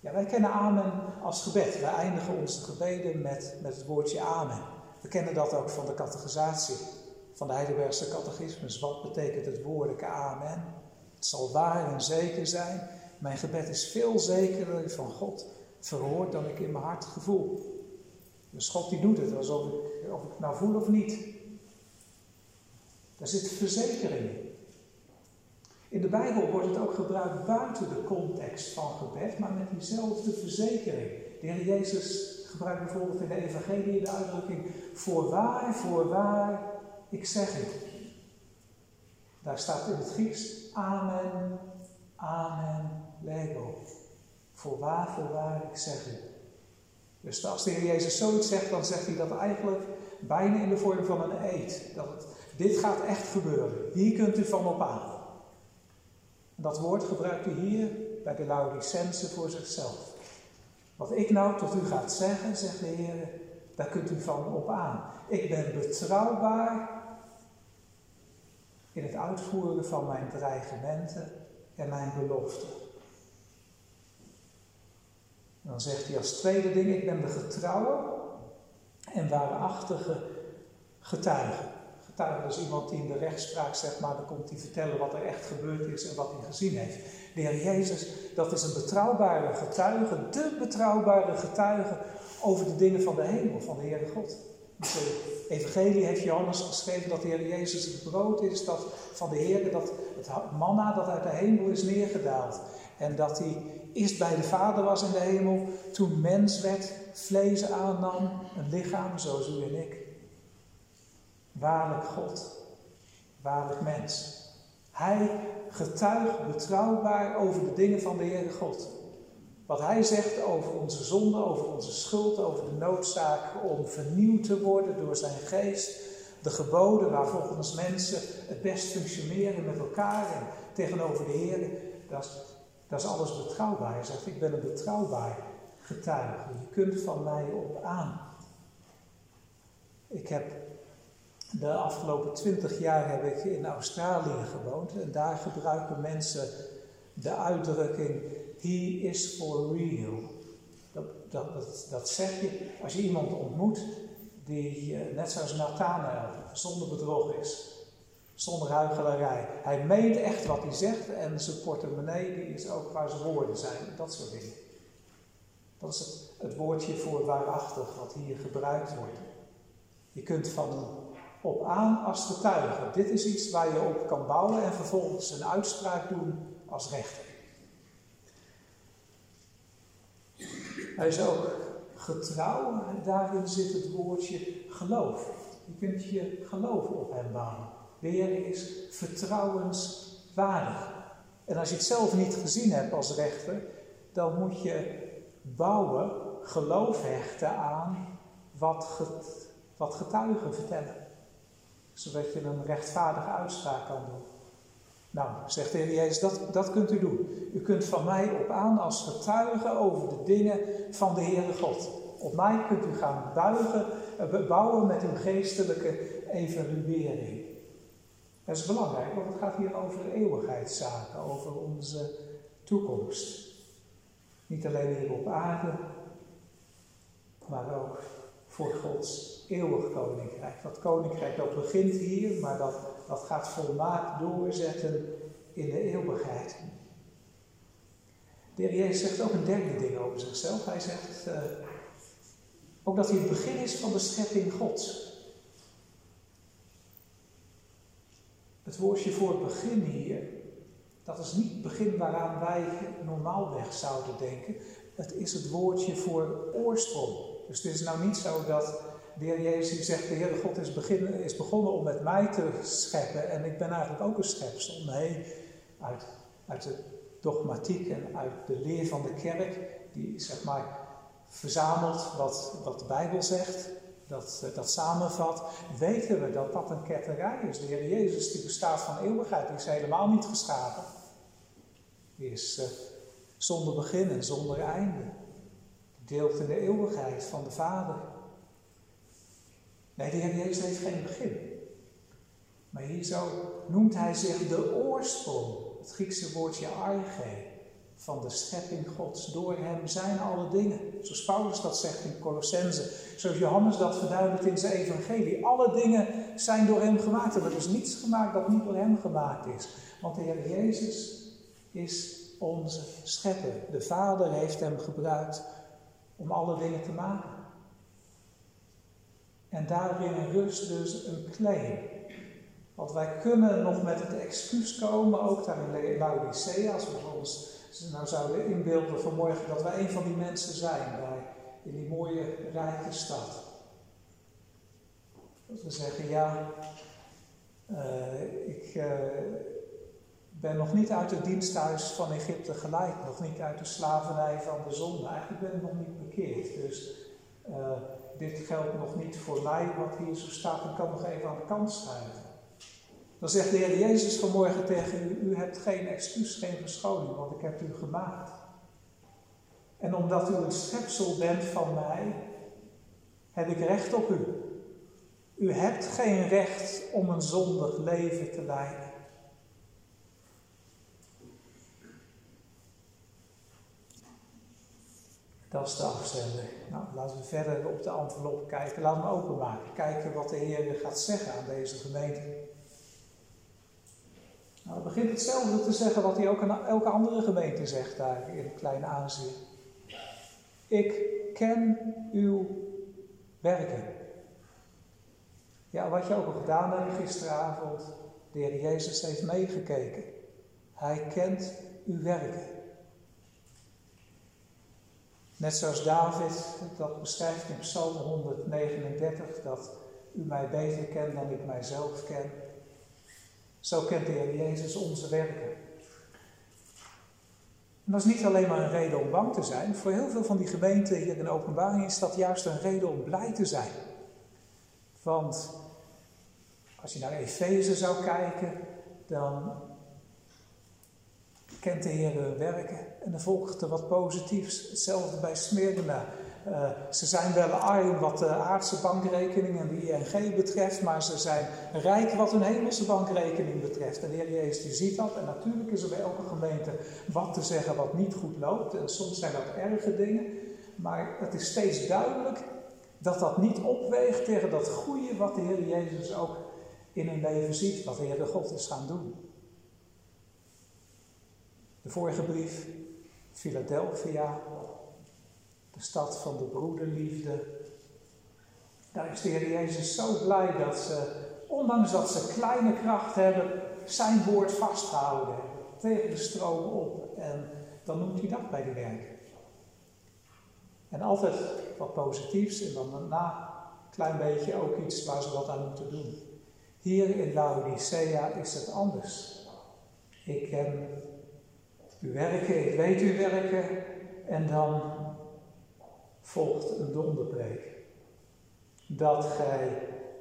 Ja, wij kennen Amen als gebed. Wij eindigen onze gebeden met, met het woordje Amen. We kennen dat ook van de catechisatie, van de Heidelbergse catechismus. Wat betekent het woordelijke Amen? Het zal waar en zeker zijn. Mijn gebed is veel zekerder van God verhoord dan ik in mijn hart gevoel. Dus God die doet het, alsof ik, of ik het nou voel of niet. Daar zit verzekering in. In de Bijbel wordt het ook gebruikt buiten de context van gebed, maar met diezelfde verzekering. De Heer Jezus gebruikt bijvoorbeeld in de Evangelie de uitdrukking: Voorwaar, voorwaar, ik zeg het. Daar staat in het Grieks: Amen, Amen, lego. Voorwaar, voorwaar, ik zeg het. Dus als de Heer Jezus zoiets zegt, dan zegt hij dat eigenlijk bijna in de vorm van een eed. Dat het dit gaat echt gebeuren. Hier kunt u van op aan. Dat woord gebruikt u hier bij de Laodicense voor zichzelf. Wat ik nou tot u gaat zeggen, zegt de Heer, daar kunt u van op aan. Ik ben betrouwbaar in het uitvoeren van mijn dreigementen en mijn beloften. dan zegt hij als tweede ding, ik ben de getrouwe en waarachtige getuige. Getuige is iemand die in de rechtspraak, zeg maar, dan komt hij vertellen wat er echt gebeurd is en wat hij gezien heeft. De Heer Jezus, dat is een betrouwbare getuige, de betrouwbare getuige over de dingen van de hemel, van de Heere God. De evangelie heeft Johannes geschreven dat de Heer Jezus het brood is dat van de Heer, dat het manna dat uit de hemel is neergedaald. En dat hij eerst bij de Vader was in de hemel, toen mens werd, vlees aannam, een lichaam zoals u en ik. Waarlijk God, waarlijk mens. Hij getuigt betrouwbaar over de dingen van de Heere God. Wat hij zegt over onze zonde, over onze schuld, over de noodzaak om vernieuwd te worden door zijn geest. De geboden waar volgens mensen het best functioneren met elkaar en tegenover de Heer. Dat dat is alles betrouwbaar. Hij zegt, ik ben een betrouwbaar getuige. Je kunt van mij op aan. Ik heb de afgelopen twintig jaar heb ik in Australië gewoond en daar gebruiken mensen de uitdrukking He is for real. Dat, dat, dat, zeg je als je iemand ontmoet die net zoals Nathanael zonder bedrog is, zonder huichelarij. Hij meent echt wat hij zegt en zijn portemonnee die is ook waar zijn woorden zijn, dat soort dingen. Dat is het woordje voor waarachtig wat hier gebruikt wordt. Je kunt van op aan als getuige. Dit is iets waar je op kan bouwen en vervolgens een uitspraak doen als rechter. Hij is ook getrouw, daarin zit het woordje geloof. Je kunt je geloof op hem bouwen. Heer is vertrouwenswaardig. En als je het zelf niet gezien hebt als rechter, dan moet je bouwen, geloof hechten aan wat getuigen vertellen. Zodat je een rechtvaardige uitspraak kan doen. Nou, zegt de Heer Jezus, dat, dat kunt u doen. U kunt van mij op aan als getuige over de dingen van de Heere God. Op mij kunt u gaan buigen, eh, bouwen met uw geestelijke evaluering. Dat is belangrijk, want het gaat hier over eeuwigheidszaken, over onze toekomst. Niet alleen hier op aarde, maar ook voor Gods eeuwig koninkrijk. Dat koninkrijk dat begint hier, maar dat, dat gaat volmaakt doorzetten in de eeuwigheid. De Heer Jezus zegt ook een derde ding over zichzelf. Hij zegt uh, ook dat hij het begin is van de schepping Gods. Het woordje voor het begin hier, dat is niet het begin waaraan wij normaalweg zouden denken. Het is het woordje voor oorsprong. Dus het is nou niet zo dat de Heer Jezus zegt, de Heere God is, is begonnen om met mij te scheppen en ik ben eigenlijk ook een schepsel. Nee, uit, uit de dogmatiek en uit de leer van de kerk, die zeg maar verzamelt wat, wat de Bijbel zegt, dat, dat samenvat, weten we dat dat een ketterij is. De Heer Jezus die bestaat van eeuwigheid, die is helemaal niet geschapen. Die is uh, zonder begin en zonder einde. Deelt in de eeuwigheid van de Vader. Nee, de Heer Jezus heeft geen begin. Maar hier zo noemt hij zich de oorsprong. Het Griekse woordje arge van de schepping Gods. Door hem zijn alle dingen. Zoals Paulus dat zegt in Colossense. Zoals Johannes dat verduidelijkt in zijn evangelie. Alle dingen zijn door hem gemaakt. En er is niets gemaakt dat niet door hem gemaakt is. Want de Heer Jezus is onze schepper. De Vader heeft hem gebruikt om alle dingen te maken. En daarin rust dus een claim. Want wij kunnen nog met het excuus komen, ook daar in Laodicea, als we ons nou zouden inbeelden vanmorgen dat wij een van die mensen zijn bij, in die mooie rijke stad. Dat we zeggen, ja, uh, ik uh, ben nog niet uit het diensthuis van Egypte geleid, nog niet uit de slavernij van de zonde. Eigenlijk ben ik nog niet bekeerd. Dus uh, dit geldt nog niet voor mij, wat hier zo staat. Ik kan nog even aan de kant schuiven. Dan zegt de Heer Jezus vanmorgen tegen u: U hebt geen excuus, geen verschoning, want ik heb u gemaakt. En omdat u een schepsel bent van mij, heb ik recht op u. U hebt geen recht om een zondig leven te leiden. Dat is de afzender. Nou, laten we verder op de envelop kijken. Laten we openmaken. Kijken wat de Heer gaat zeggen aan deze gemeente. Nou, hij begint hetzelfde te zeggen wat hij ook aan elke andere gemeente zegt daar in Klein Azië. Ik ken uw werken. Ja, wat je ook al gedaan hebt gisteravond, de Heer Jezus heeft meegekeken. Hij kent uw werken. Net zoals David dat beschrijft in Psalm 139, dat u mij beter kent dan ik mijzelf ken. Zo kent de Heer Jezus onze werken. En dat is niet alleen maar een reden om bang te zijn. Voor heel veel van die gemeenten hier in openbaring is dat juist een reden om blij te zijn. Want als je naar Efeze zou kijken, dan kent de Heer hun werken en dan volgt er wat positiefs. Hetzelfde bij Smyrna. Uh, ze zijn wel arm wat de aardse bankrekening en de ING betreft, maar ze zijn rijk wat hun hemelse bankrekening betreft. En de Heer Jezus die ziet dat. En natuurlijk is er bij elke gemeente wat te zeggen wat niet goed loopt. En soms zijn dat erge dingen. Maar het is steeds duidelijk dat dat niet opweegt tegen dat goede wat de Heer Jezus ook in hun leven ziet. Wat de Heer de God is gaan doen. De vorige brief, Philadelphia, de stad van de broederliefde. Daar is de Heer Jezus zo blij dat ze, ondanks dat ze kleine kracht hebben, zijn woord vasthouden. Tegen de stroom op. En dan noemt hij dat bij de werken. En altijd wat positiefs en dan daarna een klein beetje ook iets waar ze wat aan moeten doen. Hier in Laodicea is het anders. Ik ken uw werken, ik weet uw werken. En dan volgt een donderpreek. Dat gij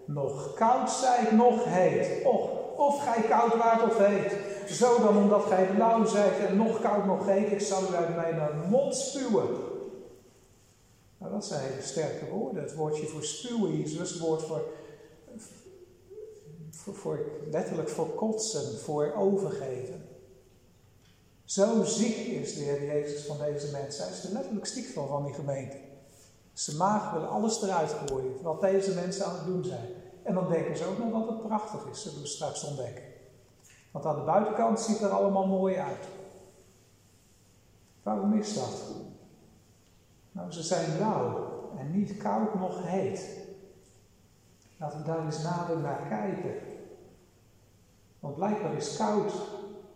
nog koud zijt, nog heet. Och, of gij koud waart of heet. Zo dan omdat gij lauw zijt en nog koud nog heet, ik zal u uit mijn mond spuwen. Nou, dat zijn sterke woorden. Het woordje voor spuwen hier is dus het woord voor, voor, voor, letterlijk voor kotsen, voor overgeven. Zo ziek is de Heer Jezus van deze mensen. Hij is er letterlijk ziek van, van die gemeente. Zijn maag wil alles eruit gooien, wat deze mensen aan het doen zijn. En dan denken ze ook nog dat het prachtig is, zullen we straks ontdekken. Want aan de buitenkant ziet er allemaal mooi uit. Waarom is dat? Nou, ze zijn lauw en niet koud nog heet. Laten we daar eens nader naar kijken. Want blijkbaar is koud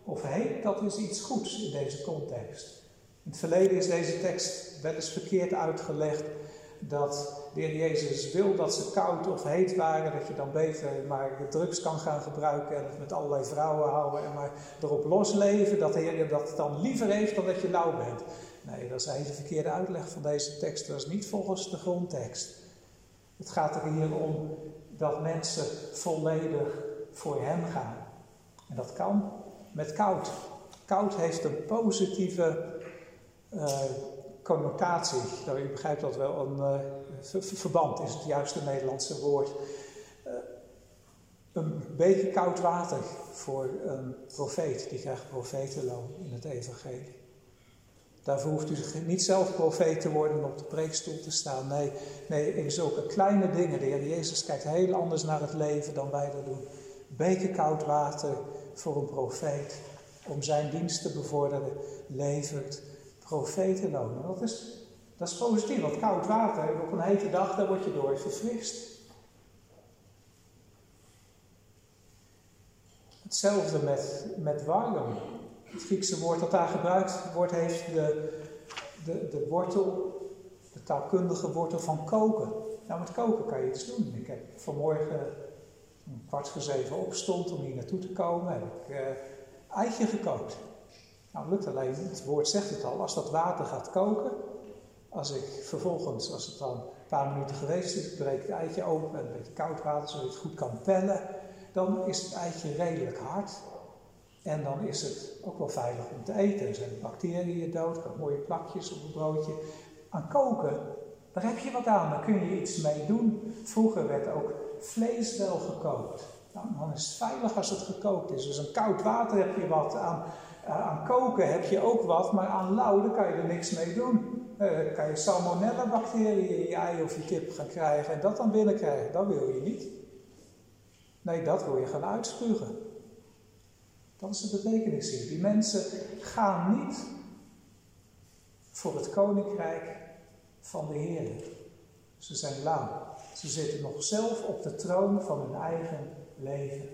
of heet, dat is iets goeds in deze context. In het verleden is deze tekst wel eens verkeerd uitgelegd dat de Heer Jezus wil dat ze koud of heet waren, dat je dan beter maar drugs kan gaan gebruiken en het met allerlei vrouwen houden en maar erop losleven, dat de Heer dat dan liever heeft dan dat je lauw bent. Nee, dat is een verkeerde uitleg van deze tekst. Dat is niet volgens de grondtekst. Het gaat er hier om dat mensen volledig voor Hem gaan. En dat kan met koud. Koud heeft een positieve uh, connotatie. Nou, u begrijpt dat wel. Een uh, verband is het juiste Nederlandse woord. Uh, een beetje koud water voor een profeet. Die krijgt profetenloon in het evangelie. Daarvoor hoeft u niet zelf profeet te worden en op de preekstoel te staan. Nee, nee, in zulke kleine dingen. De Heer Jezus kijkt heel anders naar het leven dan wij dat doen. Beker koud water voor een profeet. Om zijn dienst te bevorderen, levert profetenloon. Dat is, dat is positief, want koud water op een hete dag, daar word je door verfrist. Hetzelfde met, met warm. Het Griekse woord dat daar gebruikt wordt, heeft de, de, de wortel, de taalkundige wortel van koken. Nou, met koken kan je iets doen. Ik heb vanmorgen een kwart gezeven opstond om hier naartoe te komen, heb ik uh, eitje gekookt. Nou, lukt alleen, het woord zegt het al, als dat water gaat koken, als ik vervolgens, als het dan een paar minuten geweest is, breek het eitje open en een beetje koud water, zodat je het goed kan pellen, dan is het eitje redelijk hard. En dan is het ook wel veilig om te eten. Er zijn bacteriën dood, kan mooie plakjes op het broodje. Aan koken, daar heb je wat aan, daar kun je iets mee doen. Vroeger werd ook vlees wel gekookt. Nou, dan is het veilig als het gekookt is. Dus aan koud water heb je wat, aan, uh, aan koken heb je ook wat, maar aan lauw kan je er niks mee doen. Uh, kan je salmonella bacteriën in je ei of je kip gaan krijgen en dat dan binnenkrijgen. Dat wil je niet. Nee, dat wil je gaan uitspugen. Dat is de betekenis hier. Die mensen gaan niet voor het koninkrijk van de Heer. Ze zijn lauw. Ze zitten nog zelf op de troon van hun eigen leven.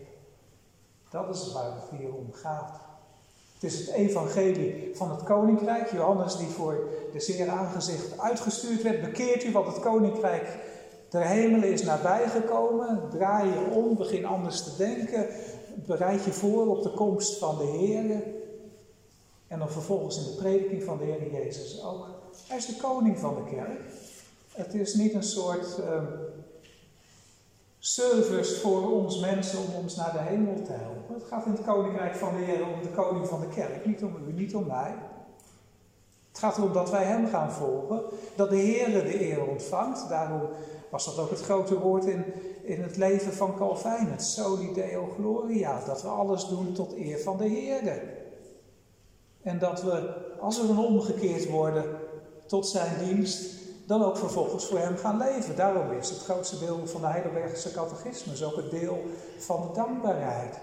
Dat is waar het hier om gaat. Het is het evangelie van het koninkrijk. Johannes die voor de zeer aangezicht uitgestuurd werd. Bekeert u, want het koninkrijk der hemelen is nabijgekomen. Draai je om, begin anders te denken. Bereid je voor op de komst van de Heer. En dan vervolgens in de prediking van de Heer Jezus ook. Hij is de koning van de kerk. Het is niet een soort uh, service voor ons mensen om ons naar de hemel te helpen. Het gaat in het koninkrijk van de Heer om de koning van de kerk, niet om u, niet om mij. Het gaat erom dat wij hem gaan volgen, dat de Heer de eer ontvangt. Daarom was dat ook het grote woord in, in het leven van Calvijn, het soli deo gloria. Dat we alles doen tot eer van de Heer. En dat we, als we dan omgekeerd worden tot zijn dienst, dan ook vervolgens voor hem gaan leven. Daarom is het grootste deel van de Heidelbergse catechismus ook het deel van de dankbaarheid.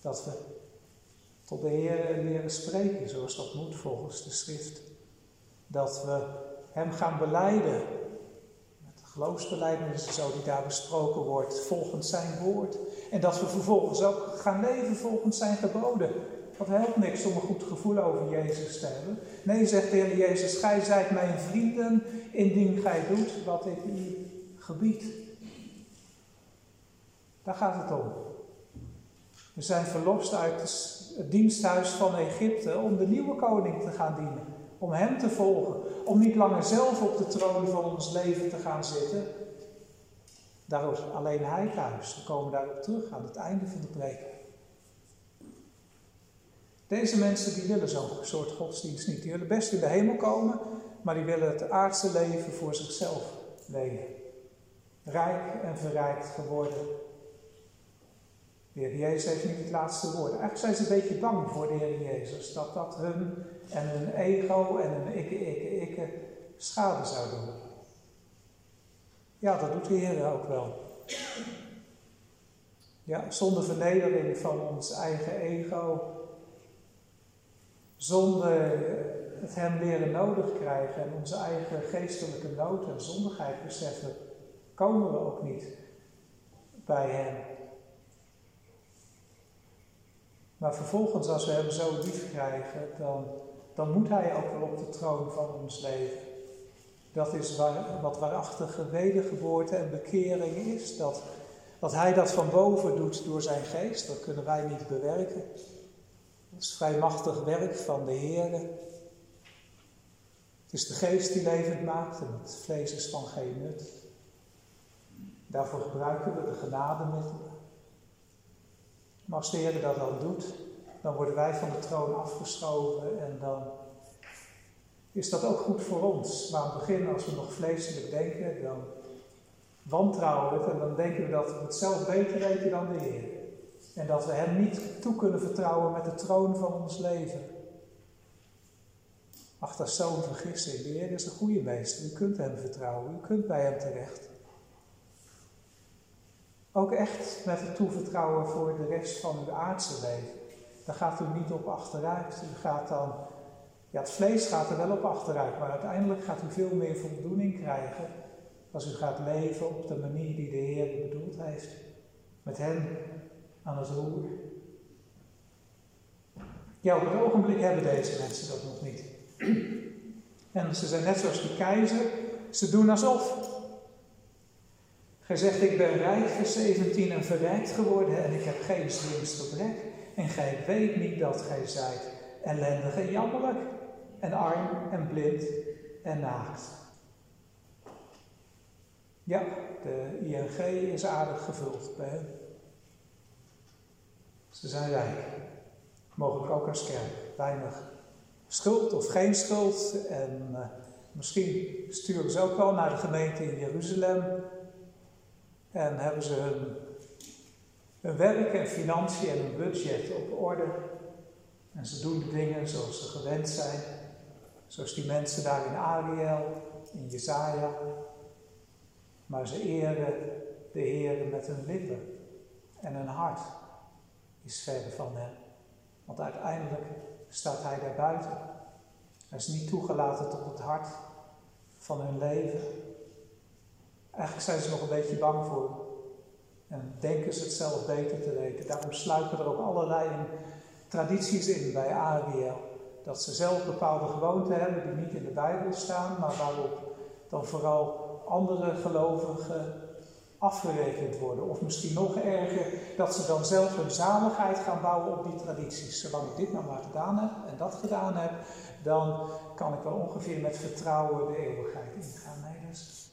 Dat we tot de Heer leren spreken, zoals dat moet volgens de schrift. Dat we hem gaan beleiden. Met de geloofsbelijdenis, zo die daar besproken wordt, volgens zijn woord. En dat we vervolgens ook gaan leven volgens zijn geboden. Dat helpt niks om een goed gevoel over Jezus te hebben. Nee, zegt de Heer Jezus, gij zijt mijn vrienden indien gij doet wat ik u gebied. Daar gaat het om. We zijn verlost uit het diensthuis van Egypte om de nieuwe koning te gaan dienen. Om hem te volgen. Om niet langer zelf op de troon van ons leven te gaan zitten. Daar is alleen hij thuis. We komen daarop terug aan het einde van de preek. Deze mensen die willen zo'n soort godsdienst niet. Die willen best in de hemel komen, maar die willen het aardse leven voor zichzelf leven. Rijk en verrijkt geworden. De Heer Jezus heeft niet het laatste woord. Eigenlijk zijn ze een beetje bang voor de Heer Jezus. Dat dat hun en hun ego en hun ikke, ikke, ikke schade zou doen. Ja, dat doet de Heer ook wel. Ja, zonder vernedering van ons eigen ego, zonder het Hem leren nodig krijgen en onze eigen geestelijke nood en zondigheid beseffen, komen we ook niet bij Hem. Maar vervolgens, als we Hem zo lief krijgen, dan, dan moet Hij ook wel op de troon van ons leven. Dat is waar, wat waarachtige wedergeboorte en bekering is. Dat, dat Hij dat van boven doet door zijn geest, dat kunnen wij niet bewerken. Het is vrijmachtig werk van de Heer. Het is de geest die levend maakt en het vlees is van geen nut. Daarvoor gebruiken we de genademiddelen. Maar als de Heer dat dan doet, dan worden wij van de troon afgeschoven en dan is dat ook goed voor ons. Maar aan het begin, als we nog vleeselijk denken, dan wantrouwen we het en dan denken we dat we het zelf beter weten dan de Heer. En dat we Hem niet toe kunnen vertrouwen met de troon van ons leven. Ach, dat is zo'n vergissing. De Heer is een goede meester. U kunt Hem vertrouwen. U kunt bij Hem terecht. Ook echt met het toevertrouwen voor de rest van uw aardse leven. Daar gaat u niet op achteruit. U gaat dan, ja, het vlees gaat er wel op achteruit, maar uiteindelijk gaat u veel meer voldoening krijgen als u gaat leven op de manier die de Heer bedoeld heeft. Met Hem aan het roer. Ja, op het ogenblik hebben deze mensen dat nog niet. En ze zijn net zoals de keizer, ze doen alsof. Gij zegt, ik ben rijk, vers 17, en verrijkt geworden en ik heb geen gebrek. En gij weet niet dat gij zijt ellendig en jammerlijk, en arm en blind en naakt. Ja, de ING is aardig gevuld bij. Ze zijn rijk. Mogelijk ook als kerk. Weinig schuld of geen schuld. En uh, misschien sturen ze ook wel naar de gemeente in Jeruzalem. En hebben ze hun, hun werk en financiën en hun budget op orde. En ze doen de dingen zoals ze gewend zijn. Zoals die mensen daar in Ariel, in Jezaja. Maar ze eren de Heer met hun lippen en hun hart is verder van hem. Want uiteindelijk staat hij daar buiten. Hij is niet toegelaten tot het hart van hun leven. Eigenlijk zijn ze nog een beetje bang voor. En denken ze het zelf beter te weten. Daarom sluipen er ook allerlei tradities in bij Ariel. Dat ze zelf bepaalde gewoonten hebben die niet in de Bijbel staan, maar waarop dan vooral andere gelovigen afgerekend worden. Of misschien nog erger, dat ze dan zelf hun zaligheid gaan bouwen op die tradities. Zolang ik dit nou maar gedaan heb en dat gedaan heb, dan kan ik wel ongeveer met vertrouwen de eeuwigheid ingaan. Nee, dat is,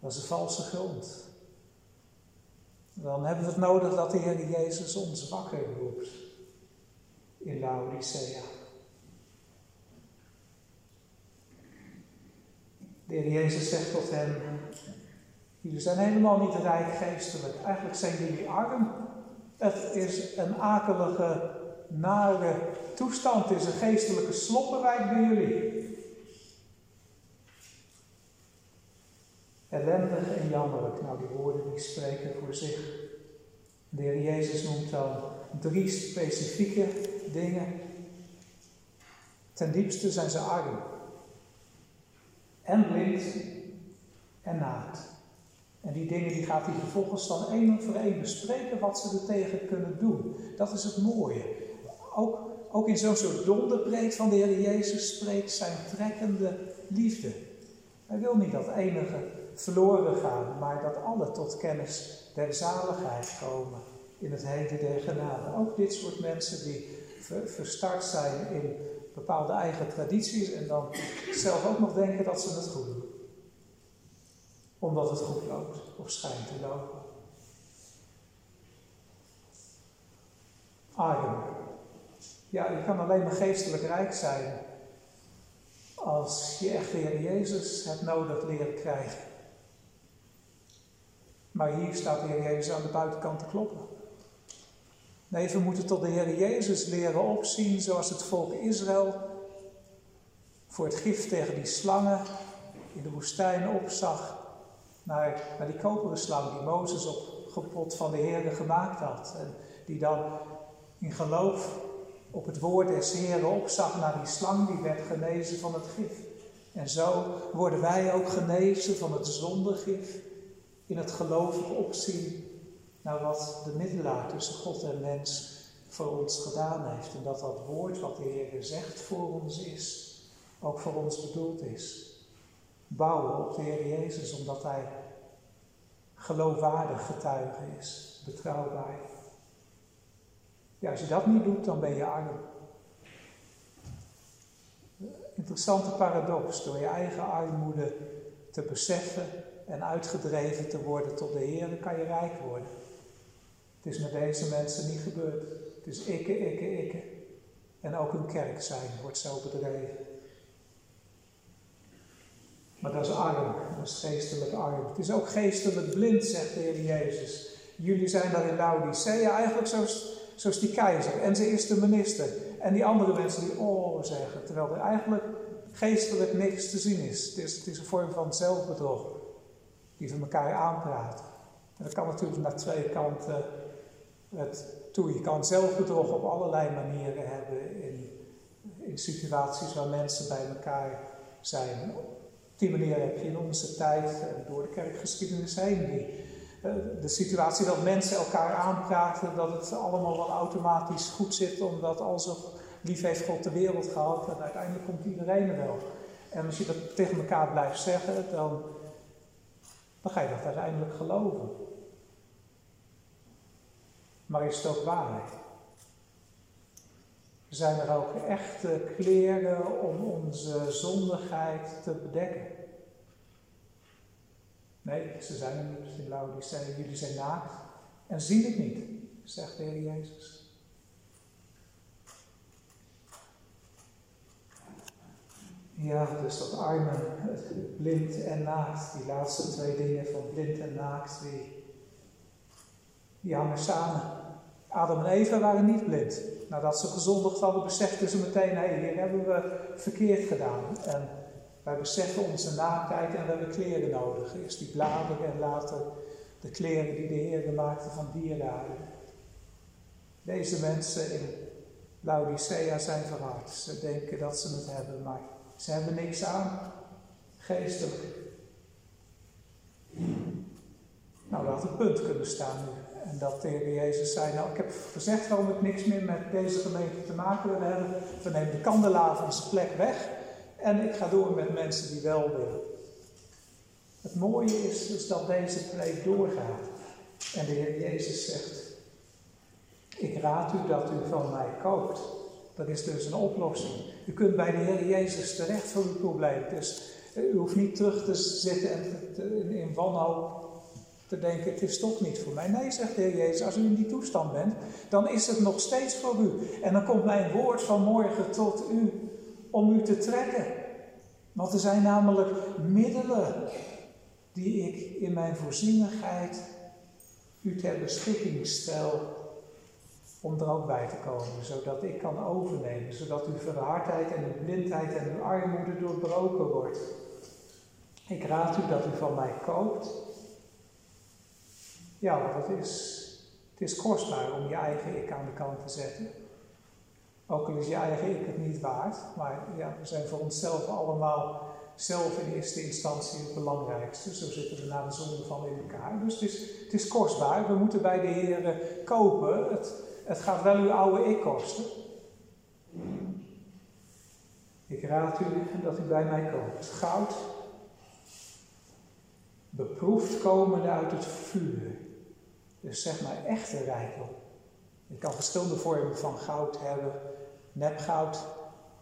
dat is een valse grond. Dan hebben we het nodig dat de Heer Jezus ons wakker roept in Laodicea. De Heer Jezus zegt tot hen, Jullie zijn helemaal niet rijk geestelijk. Eigenlijk zijn jullie arm. Het is een akelige, nare toestand. Het is een geestelijke sloppenwijk bij jullie. Ellendig en jammerlijk. Nou, die woorden die spreken voor zich. De Heer Jezus noemt dan drie specifieke dingen. Ten diepste zijn ze arm. En blind en naakt. En die dingen die gaat hij vervolgens dan één voor één bespreken wat ze er tegen kunnen doen. Dat is het mooie. Ook, ook in zo'n soort donderpreek van de Heer Jezus spreekt zijn trekkende liefde. Hij wil niet dat enige verloren gaan, maar dat alle tot kennis der zaligheid komen in het heden der genade. Ook dit soort mensen die verstart zijn in bepaalde eigen tradities en dan zelf ook nog denken dat ze het goed doen. Omdat het goed loopt of schijnt te lopen. Arm. Ja, je kan alleen maar geestelijk rijk zijn als je echt de Heer Jezus hebt nodig leren krijgen. Maar hier staat de Heer Jezus aan de buitenkant te kloppen. Nee, we moeten tot de Heer Jezus leren opzien zoals het volk Israël voor het gif tegen die slangen in de woestijn opzag. Naar, naar die koperen slang die Mozes op gepot van de Heer gemaakt had. En die dan in geloof op het woord des Heeren opzag naar die slang die werd genezen van het gif. En zo worden wij ook genezen van het zondegif in het gelovig opzien naar wat de middelaar tussen God en mens voor ons gedaan heeft. En dat dat woord wat de Heer zegt voor ons is, ook voor ons bedoeld is. Bouwen op de Heer Jezus omdat Hij geloofwaardig getuige is, betrouwbaar. Ja, als je dat niet doet, dan ben je arm. Interessante paradox, door je eigen armoede te beseffen en uitgedreven te worden tot de Heer, kan je rijk worden. Het is met deze mensen niet gebeurd. Het is ikke, ikke, ikke. En ook een kerk zijn wordt zo bedreven. Maar dat is arm, dat is geestelijk arm. Het is ook geestelijk blind, zegt de Heer Jezus. Jullie zijn daar in Laodicea eigenlijk zoals, zoals die keizer en ze is de minister. En die andere mensen die oh zeggen, terwijl er eigenlijk geestelijk niks te zien is. Het is, het is een vorm van zelfbedrog die van elkaar aanpraten. En dat kan natuurlijk naar twee kanten het toe. Je kan zelfbedrog op allerlei manieren hebben in, in situaties waar mensen bij elkaar zijn. Op die manier heb je in onze tijd en door de kerkgeschiedenis heen die, eh, de situatie dat mensen elkaar aanpraten, dat het allemaal wel automatisch goed zit, omdat als lief heeft God de wereld gehad en uiteindelijk komt iedereen er wel. En als je dat tegen elkaar blijft zeggen, dan, dan ga je dat uiteindelijk geloven. Maar is het ook waarheid? Zijn er ook echte kleren om onze zondigheid te bedekken? Nee, ze zijn er niet in Laodicea. Jullie zijn naakt en zien het niet, zegt de Heer Jezus. Ja, dus dat arme, blind en naakt, die laatste twee dingen van blind en naakt, die, die hangen samen. Adam en Eva waren niet blind. Nadat ze gezondigd hadden, beseften ze meteen: hé, hier hebben we verkeerd gedaan. En wij beseffen onze naaktheid en we hebben kleren nodig. Eerst die bladeren en later de kleren die de Heer maakte van dierraden. Deze mensen in Laodicea zijn verhard. Ze denken dat ze het hebben, maar ze hebben niks aan. Geestelijk. Nou, had een punt kunnen staan nu. En dat de Heer Jezus zei, nou ik heb gezegd waarom ik niks meer met deze gemeente te maken wil hebben. We nemen de kandelaar zijn plek weg. En ik ga door met mensen die wel willen. Het mooie is dus dat deze preek doorgaat. En de Heer Jezus zegt, ik raad u dat u van mij koopt. Dat is dus een oplossing. U kunt bij de Heer Jezus terecht voor uw probleem. Dus u hoeft niet terug te zitten en in wanhoop denken, het is toch niet voor mij. Nee, zegt de Heer Jezus, als u in die toestand bent, dan is het nog steeds voor u. En dan komt mijn woord van morgen tot u om u te trekken. Want er zijn namelijk middelen die ik in mijn voorzienigheid u ter beschikking stel om er ook bij te komen, zodat ik kan overnemen, zodat uw verhardheid en uw blindheid en uw armoede doorbroken wordt. Ik raad u dat u van mij koopt ja, dat is, het is kostbaar om je eigen ik aan de kant te zetten. Ook al is je eigen ik het niet waard, maar ja, we zijn voor onszelf allemaal zelf in eerste instantie het belangrijkste. Zo zitten we naar de zonde van in elkaar. Dus het is, het is kostbaar. We moeten bij de Heer kopen. Het, het gaat wel uw oude ik kosten. Ik raad u dat u bij mij koopt. Goud, beproefd komende uit het vuur Dus zeg maar echte rijkdom. Je kan verschillende vormen van goud hebben. Nepgoud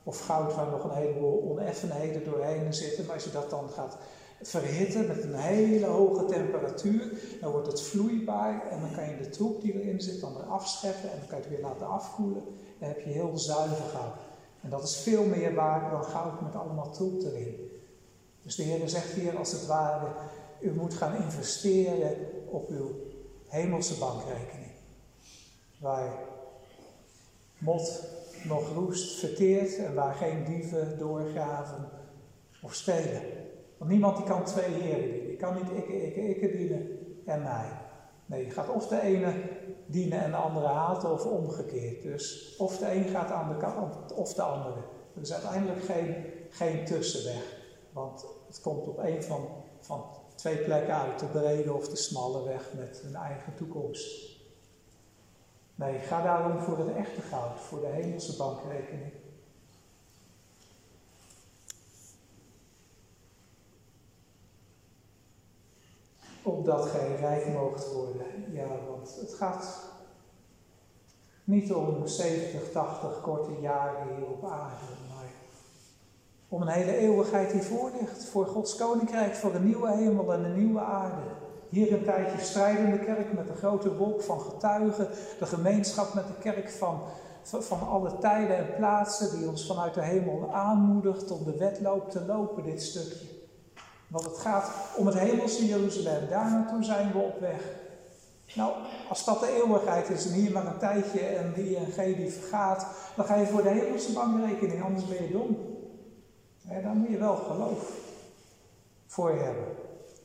of goud waar nog een heleboel oneffenheden doorheen zitten. Maar als je dat dan gaat verhitten met een hele hoge temperatuur, dan wordt het vloeibaar en dan kan je de troep die erin zit dan weer afscheppen en dan kan je het weer laten afkoelen. Dan heb je heel zuiver goud. En dat is veel meer waard dan goud met allemaal troep erin. Dus de Heer zegt hier als het ware, u moet gaan investeren op uw hemelse bankrekening. Waar mot nog roest verteert en waar geen dieven doorgraven of stelen. Want niemand die kan twee heren dienen. Je kan niet ikke, ikke, ikke dienen en mij. Nee, je gaat of de ene dienen en de andere haten of omgekeerd. Dus of de een gaat aan de kant of de andere. Er is uiteindelijk geen, geen tussenweg. Want het komt op een van, van twee plekken uit, de brede of de smalle weg met een eigen toekomst. Nee, ga daarom voor het echte goud, voor de hemelse bankrekening. Opdat gij rijk moogt worden. Ja, want het gaat niet om 70, 80 korte jaren hier op aarde, om een hele eeuwigheid die voor ligt. Voor Gods koninkrijk, voor een nieuwe hemel en een nieuwe aarde. Hier een tijdje strijdende kerk met een grote wolk van getuigen. De gemeenschap met de kerk van, van alle tijden en plaatsen die ons vanuit de hemel aanmoedigt om de wedloop te lopen, dit stukje. Want het gaat om het hemelse Jeruzalem. Daar naartoe zijn we op weg. Nou, als dat de eeuwigheid is en hier maar een tijdje en die ING die vergaat, dan ga je voor de hemelse bankrekening, anders ben je dom. Dan moet je wel geloof voor hebben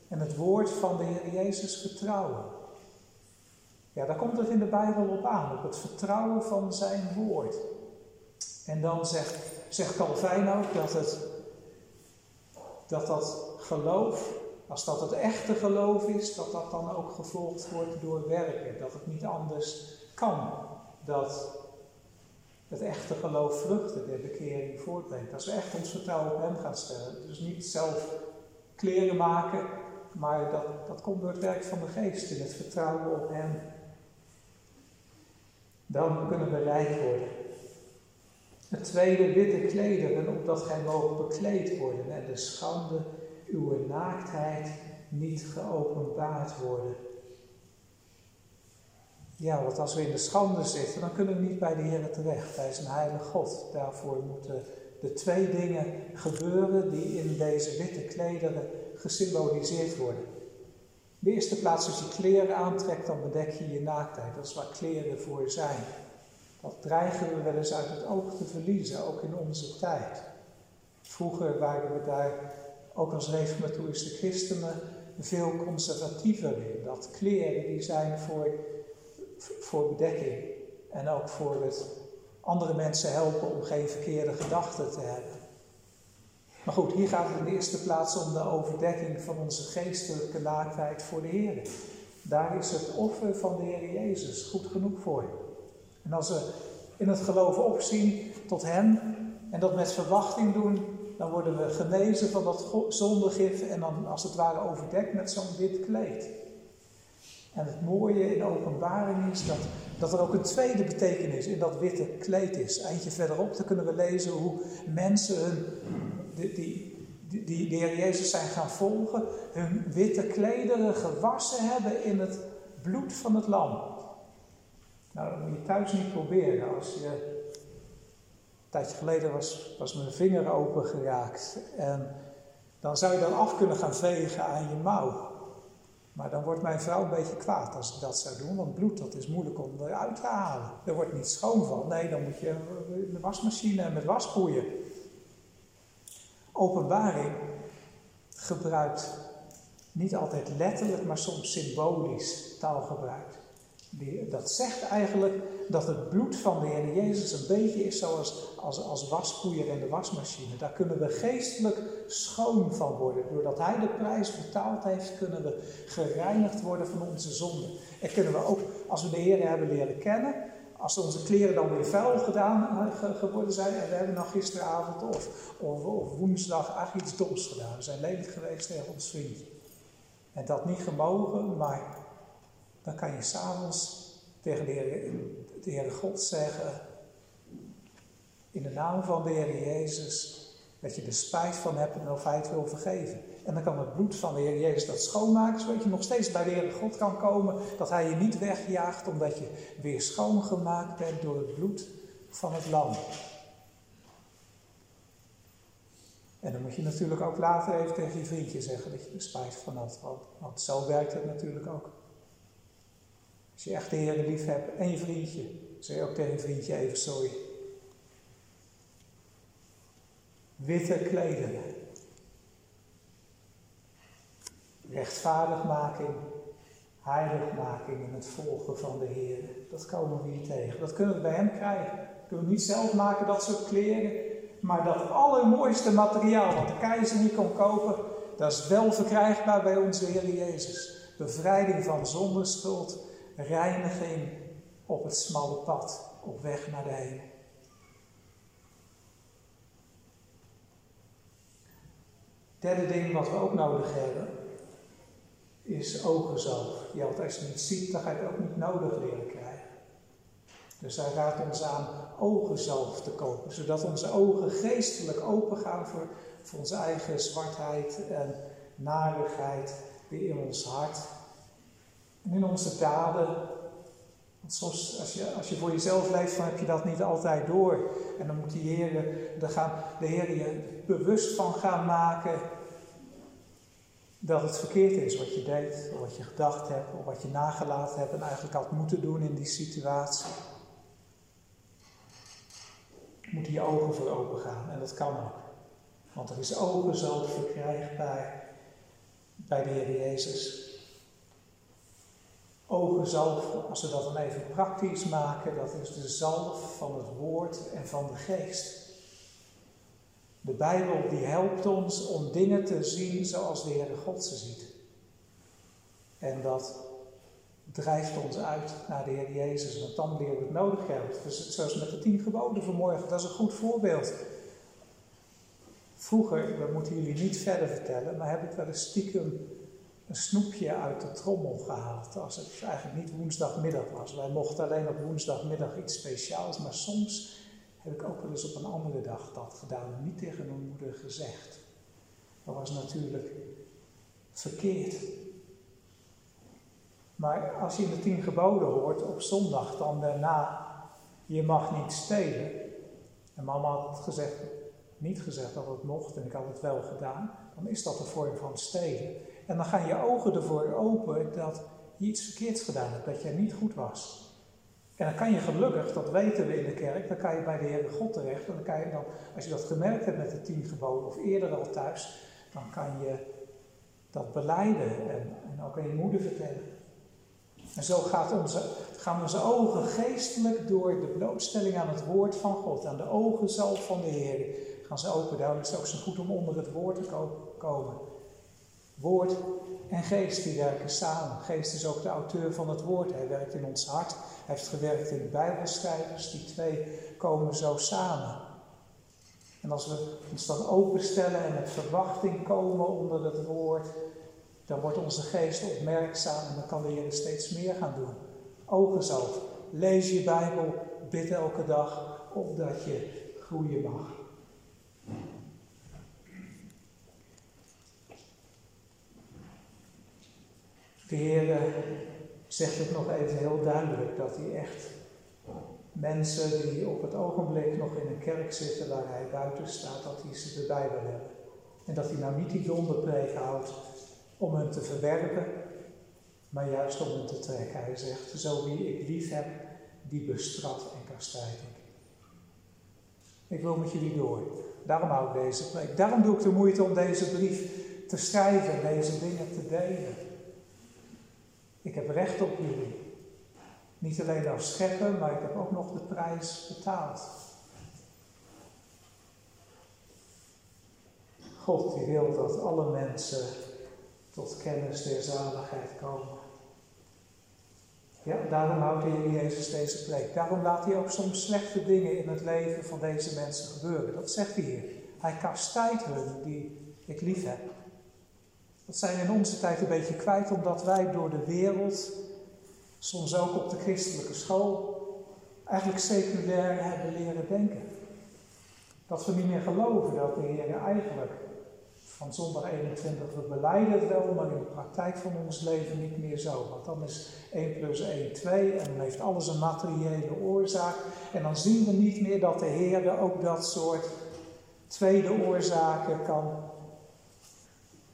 en het woord van de Heer Jezus vertrouwen. Ja, daar komt het in de Bijbel op aan, op het vertrouwen van zijn woord. En dan zegt, zegt Calvijn ook dat, het, dat dat geloof, als dat het echte geloof is, dat dat dan ook gevolgd wordt door werken. Dat het niet anders kan. Dat het echte geloof vruchten der bekering voortbrengt. Als we echt ons vertrouwen op Hem gaan stellen. Dus niet zelf kleren maken maar dat, dat komt door het werk van de geest in het vertrouwen op Hem. Dan kunnen we rijk worden. Het tweede, witte klederen, opdat gij mogen bekleed worden en de schande, uw naaktheid, niet geopenbaard worden. Ja, want als we in de schande zitten, dan kunnen we niet bij de Heer terecht, bij zijn heilige God. Daarvoor moeten de twee dingen gebeuren die in deze witte klederen gesymboliseerd worden. In de eerste plaats, als je kleren aantrekt, dan bedek je je naaktheid. Dat is waar kleren voor zijn. Dat dreigen we wel eens uit het oog te verliezen, ook in onze tijd. Vroeger waren we daar, ook als reformatorische christenen, veel conservatiever in. Dat kleren die zijn voor, voor bedekking en ook voor het andere mensen helpen om geen verkeerde gedachten te hebben. Maar goed, hier gaat het in de eerste plaats om de overdekking van onze geestelijke naaktheid voor de Heer. Daar is het offer van de Heer Jezus goed genoeg voor. En als we in het geloven opzien tot Hem en dat met verwachting doen, dan worden we genezen van dat zondegif en dan als het ware overdekt met zo'n wit kleed. En het mooie in de openbaring is dat, dat er ook een tweede betekenis in dat witte kleed is. Eindje verderop, dan kunnen we lezen hoe mensen hun die, die, die, de Heer Jezus zijn gaan volgen, hun witte klederen gewassen hebben in het bloed van het lam. Nou, dat moet je thuis niet proberen. Als je, een tijdje geleden was, was mijn vinger open geraakt. En dan zou je dan af kunnen gaan vegen aan je mouw. Maar dan wordt mijn vrouw een beetje kwaad als ik dat zou doen, want bloed dat is moeilijk om eruit te halen. Er wordt niet schoon van. Nee, dan moet je de wasmachine met was spoeien. Openbaring gebruikt niet altijd letterlijk, maar soms symbolisch taalgebruik. Dat zegt eigenlijk dat het bloed van de Heer Jezus een beetje is zoals als, als waspoeier in de wasmachine. Daar kunnen we geestelijk schoon van worden. Doordat Hij de prijs betaald heeft, kunnen we gereinigd worden van onze zonden. En kunnen we ook, als we de Heer hebben leren kennen, als onze kleren dan weer vuil gedaan geworden zijn en we hebben nog gisteravond of, of, woensdag iets doms gedaan. We zijn lelijk geweest tegen ons vriendje. En dat niet gemogen, maar dan kan je s'avonds tegen de Heer, de God zeggen, in de naam van de Heer Jezus, dat je er spijt van hebt en Hij het wil vergeven. En dan kan het bloed van de Heer Jezus dat schoonmaken, zodat je nog steeds bij de Heer God kan komen. Dat Hij je niet wegjaagt, omdat je weer schoongemaakt bent door het bloed van het lam. En dan moet je natuurlijk ook later even tegen je vriendje zeggen dat je er spijt van had. Want zo werkt het natuurlijk ook. Als je echt de Heer lief hebt en je vriendje, zeg ook tegen je vriendje even sorry. Witte klederen. Rechtvaardigmaking, heiligmaking en het volgen van de Heer. Dat komen we hier tegen. Dat kunnen we bij Hem krijgen. We kunnen niet zelf maken, dat soort kleren. Maar dat allermooiste materiaal wat de keizer niet kon kopen, dat is wel verkrijgbaar bij onze Heer Jezus. Bevrijding van zondeschuld, reiniging op het smalle pad, op weg naar de hemel. Derde ding wat we ook nodig hebben, is ogenzalf. Je als je het ziet, dan ga je het ook niet nodig leren krijgen. Dus hij raadt ons aan ogenzalf te kopen, zodat onze ogen geestelijk open gaan voor, voor onze eigen zwartheid en narigheid weer in ons hart in onze daden. Want soms, als je, als je voor jezelf leeft, dan heb je dat niet altijd door. En dan moet die Heer, dan gaan, de Heer je bewust van gaan maken dat het verkeerd is wat je deed, of wat je gedacht hebt, of wat je nagelaten hebt en eigenlijk had moeten doen in die situatie. Moeten je ogen voor open gaan en dat kan ook. Want er is ogen zo verkrijgbaar bij de Heer Jezus. Ogenzalf, als we dat dan even praktisch maken, dat is de zalf van het woord en van de geest. De Bijbel die helpt ons om dingen te zien zoals de Heere God ze ziet. En dat drijft ons uit naar de Heer Jezus, want dan leren we het nodig hebben. Dus zoals met de tien geboden vanmorgen, dat is een goed voorbeeld. Vroeger, dat moeten jullie niet verder vertellen, maar heb ik wel eens stiekem een snoepje uit de trommel gehaald. Als het eigenlijk niet woensdagmiddag was. Wij mochten alleen op woensdagmiddag iets speciaals, maar soms heb ik ook wel eens op een andere dag dat gedaan. Niet tegen mijn moeder gezegd. Dat was natuurlijk verkeerd. Maar als je de tien geboden hoort op zondag, dan daarna, je mag niet stelen. En mama had gezegd, niet gezegd dat het mocht en ik had het wel gedaan. Dan is dat een vorm van stelen. En dan gaan je ogen ervoor open dat je iets verkeerds gedaan hebt, dat jij niet goed was. En dan kan je gelukkig, dat weten we in de kerk, dan kan je bij de Heere God terecht. En dan kan je dan, als je dat gemerkt hebt met de tien geboden of eerder al thuis, dan kan je dat beleiden en, en ook aan je moeder vertellen. En zo gaat onze, gaan onze ogen geestelijk door de blootstelling aan het woord van God, aan de ogen zelf van de Heer, gaan ze open. Daarom is het ook zo goed om onder het woord te komen. Woord en geest die werken samen. Geest is ook de auteur van het woord. Hij werkt in ons hart. Hij heeft gewerkt in Bijbelschrijvers. Die twee komen zo samen. En als we ons dan openstellen en met verwachting komen onder het woord, dan wordt onze geest opmerkzaam en dan kan de Heer steeds meer gaan doen. Ogen. Lees je Bijbel, bid elke dag, opdat je groeien mag. De Heer zegt het nog even heel duidelijk dat hij echt mensen die op het ogenblik nog in een kerk zitten waar hij buiten staat, dat hij ze erbij wil hebben. En dat hij nou niet die donderpreek houdt om hen te verwerpen, maar juist om hen te trekken. Hij zegt, zo wie ik lief heb, die bestraft en kastijdt ik. Ik wil met jullie door. Daarom hou ik deze preek. Daarom doe ik de moeite om deze brief te schrijven, deze dingen te delen. Ik heb recht op jullie. Niet alleen als schepper, maar ik heb ook nog de prijs betaald. God die wil dat alle mensen tot kennis der zaligheid komen. Ja, daarom houdt de Heer Jezus deze preek. Daarom laat hij ook soms slechte dingen in het leven van deze mensen gebeuren. Dat zegt hij hier. Hij kastijdt hun die ik lief heb. Dat zijn in onze tijd een beetje kwijt, omdat wij door de wereld soms ook op de christelijke school, eigenlijk seculair hebben leren denken. Dat we niet meer geloven dat de Heer eigenlijk van zondag 21, we beleiden het wel, maar in de praktijk van ons leven niet meer zo. Want dan is 1 plus 1 2 en dan heeft alles een materiële oorzaak. En dan zien we niet meer dat de Heer ook dat soort tweede oorzaken kan,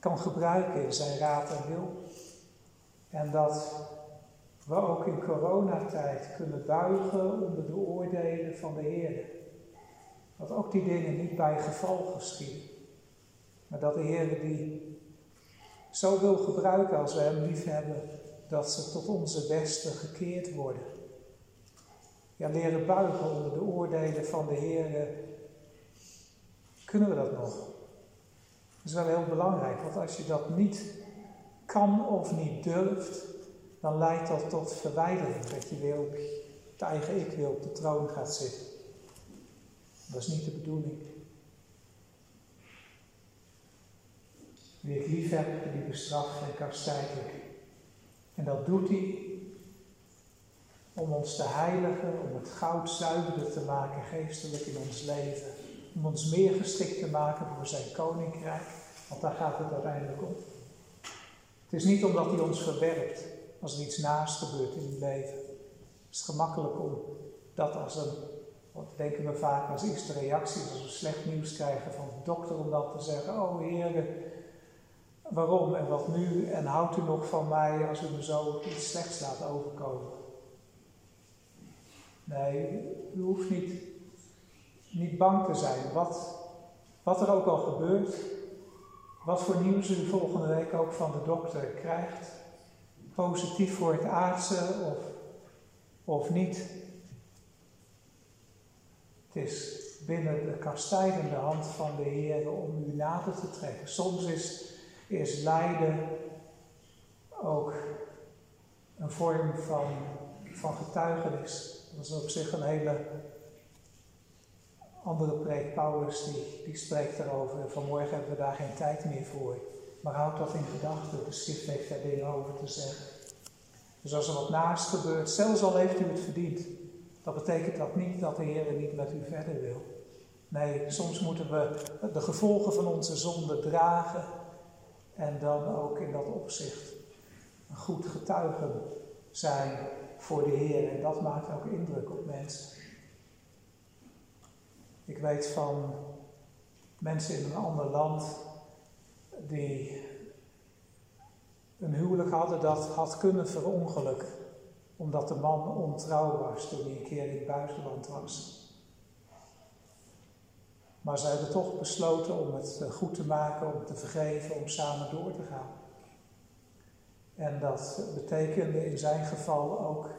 kan gebruiken in zijn raad en wil. En dat we ook in coronatijd kunnen buigen onder de oordelen van de Heer. Dat ook die dingen niet bij geval geschieden. Maar dat de Heer die zo wil gebruiken als we Hem lief hebben, dat ze tot onze beste gekeerd worden. Ja, leren buigen onder de oordelen van de Heer. Kunnen we dat nog? Is wel heel belangrijk, want als je dat niet kan of niet durft, dan leidt dat tot verwijdering. Dat je weer op het eigen ik weer op de troon gaat zitten. Dat is niet de bedoeling. Wie ik lief heb, die bestraft en kastijdt En dat doet hij om ons te heiligen, om het goud zuiverder te maken geestelijk in ons leven. Om ons meer geschikt te maken voor zijn koninkrijk. Want daar gaat het uiteindelijk om. Het is niet omdat hij ons verwerpt als er iets naast gebeurt in het leven. Het is gemakkelijk om dat als een, wat denken we vaak als eerste reactie, als we slecht nieuws krijgen van de dokter, om dan te zeggen, oh Heer, waarom en wat nu en houdt u nog van mij als u me zo iets slechts laat overkomen? Nee, u hoeft niet, niet bang te zijn. Wat, wat er ook al gebeurt, wat voor nieuws u volgende week ook van de dokter krijgt, positief voor het aardse of, of niet. Het is binnen de kastijdende hand van de Heer om u nader te trekken. Soms is is lijden ook een vorm van, van getuigenis. Dat is op zich een hele andere preek. Paulus die, die spreekt daarover. Vanmorgen hebben we daar geen tijd meer voor. Maar houd dat in gedachten. De schrift heeft daar dingen over te zeggen. Dus als er wat naast gebeurt, zelfs al heeft u het verdiend, dan betekent dat niet dat de Heer niet met u verder wil. Nee, soms moeten we de gevolgen van onze zonde dragen en dan ook in dat opzicht een goed getuige zijn voor de Heer. En dat maakt ook indruk op mensen. Ik weet van mensen in een ander land die een huwelijk hadden dat had kunnen verongelukken. Omdat de man ontrouw was toen hij een keer in het buitenland was. Maar ze hebben toch besloten om het eh, goed te maken, om te vergeven, om samen door te gaan. En dat betekende in zijn geval ook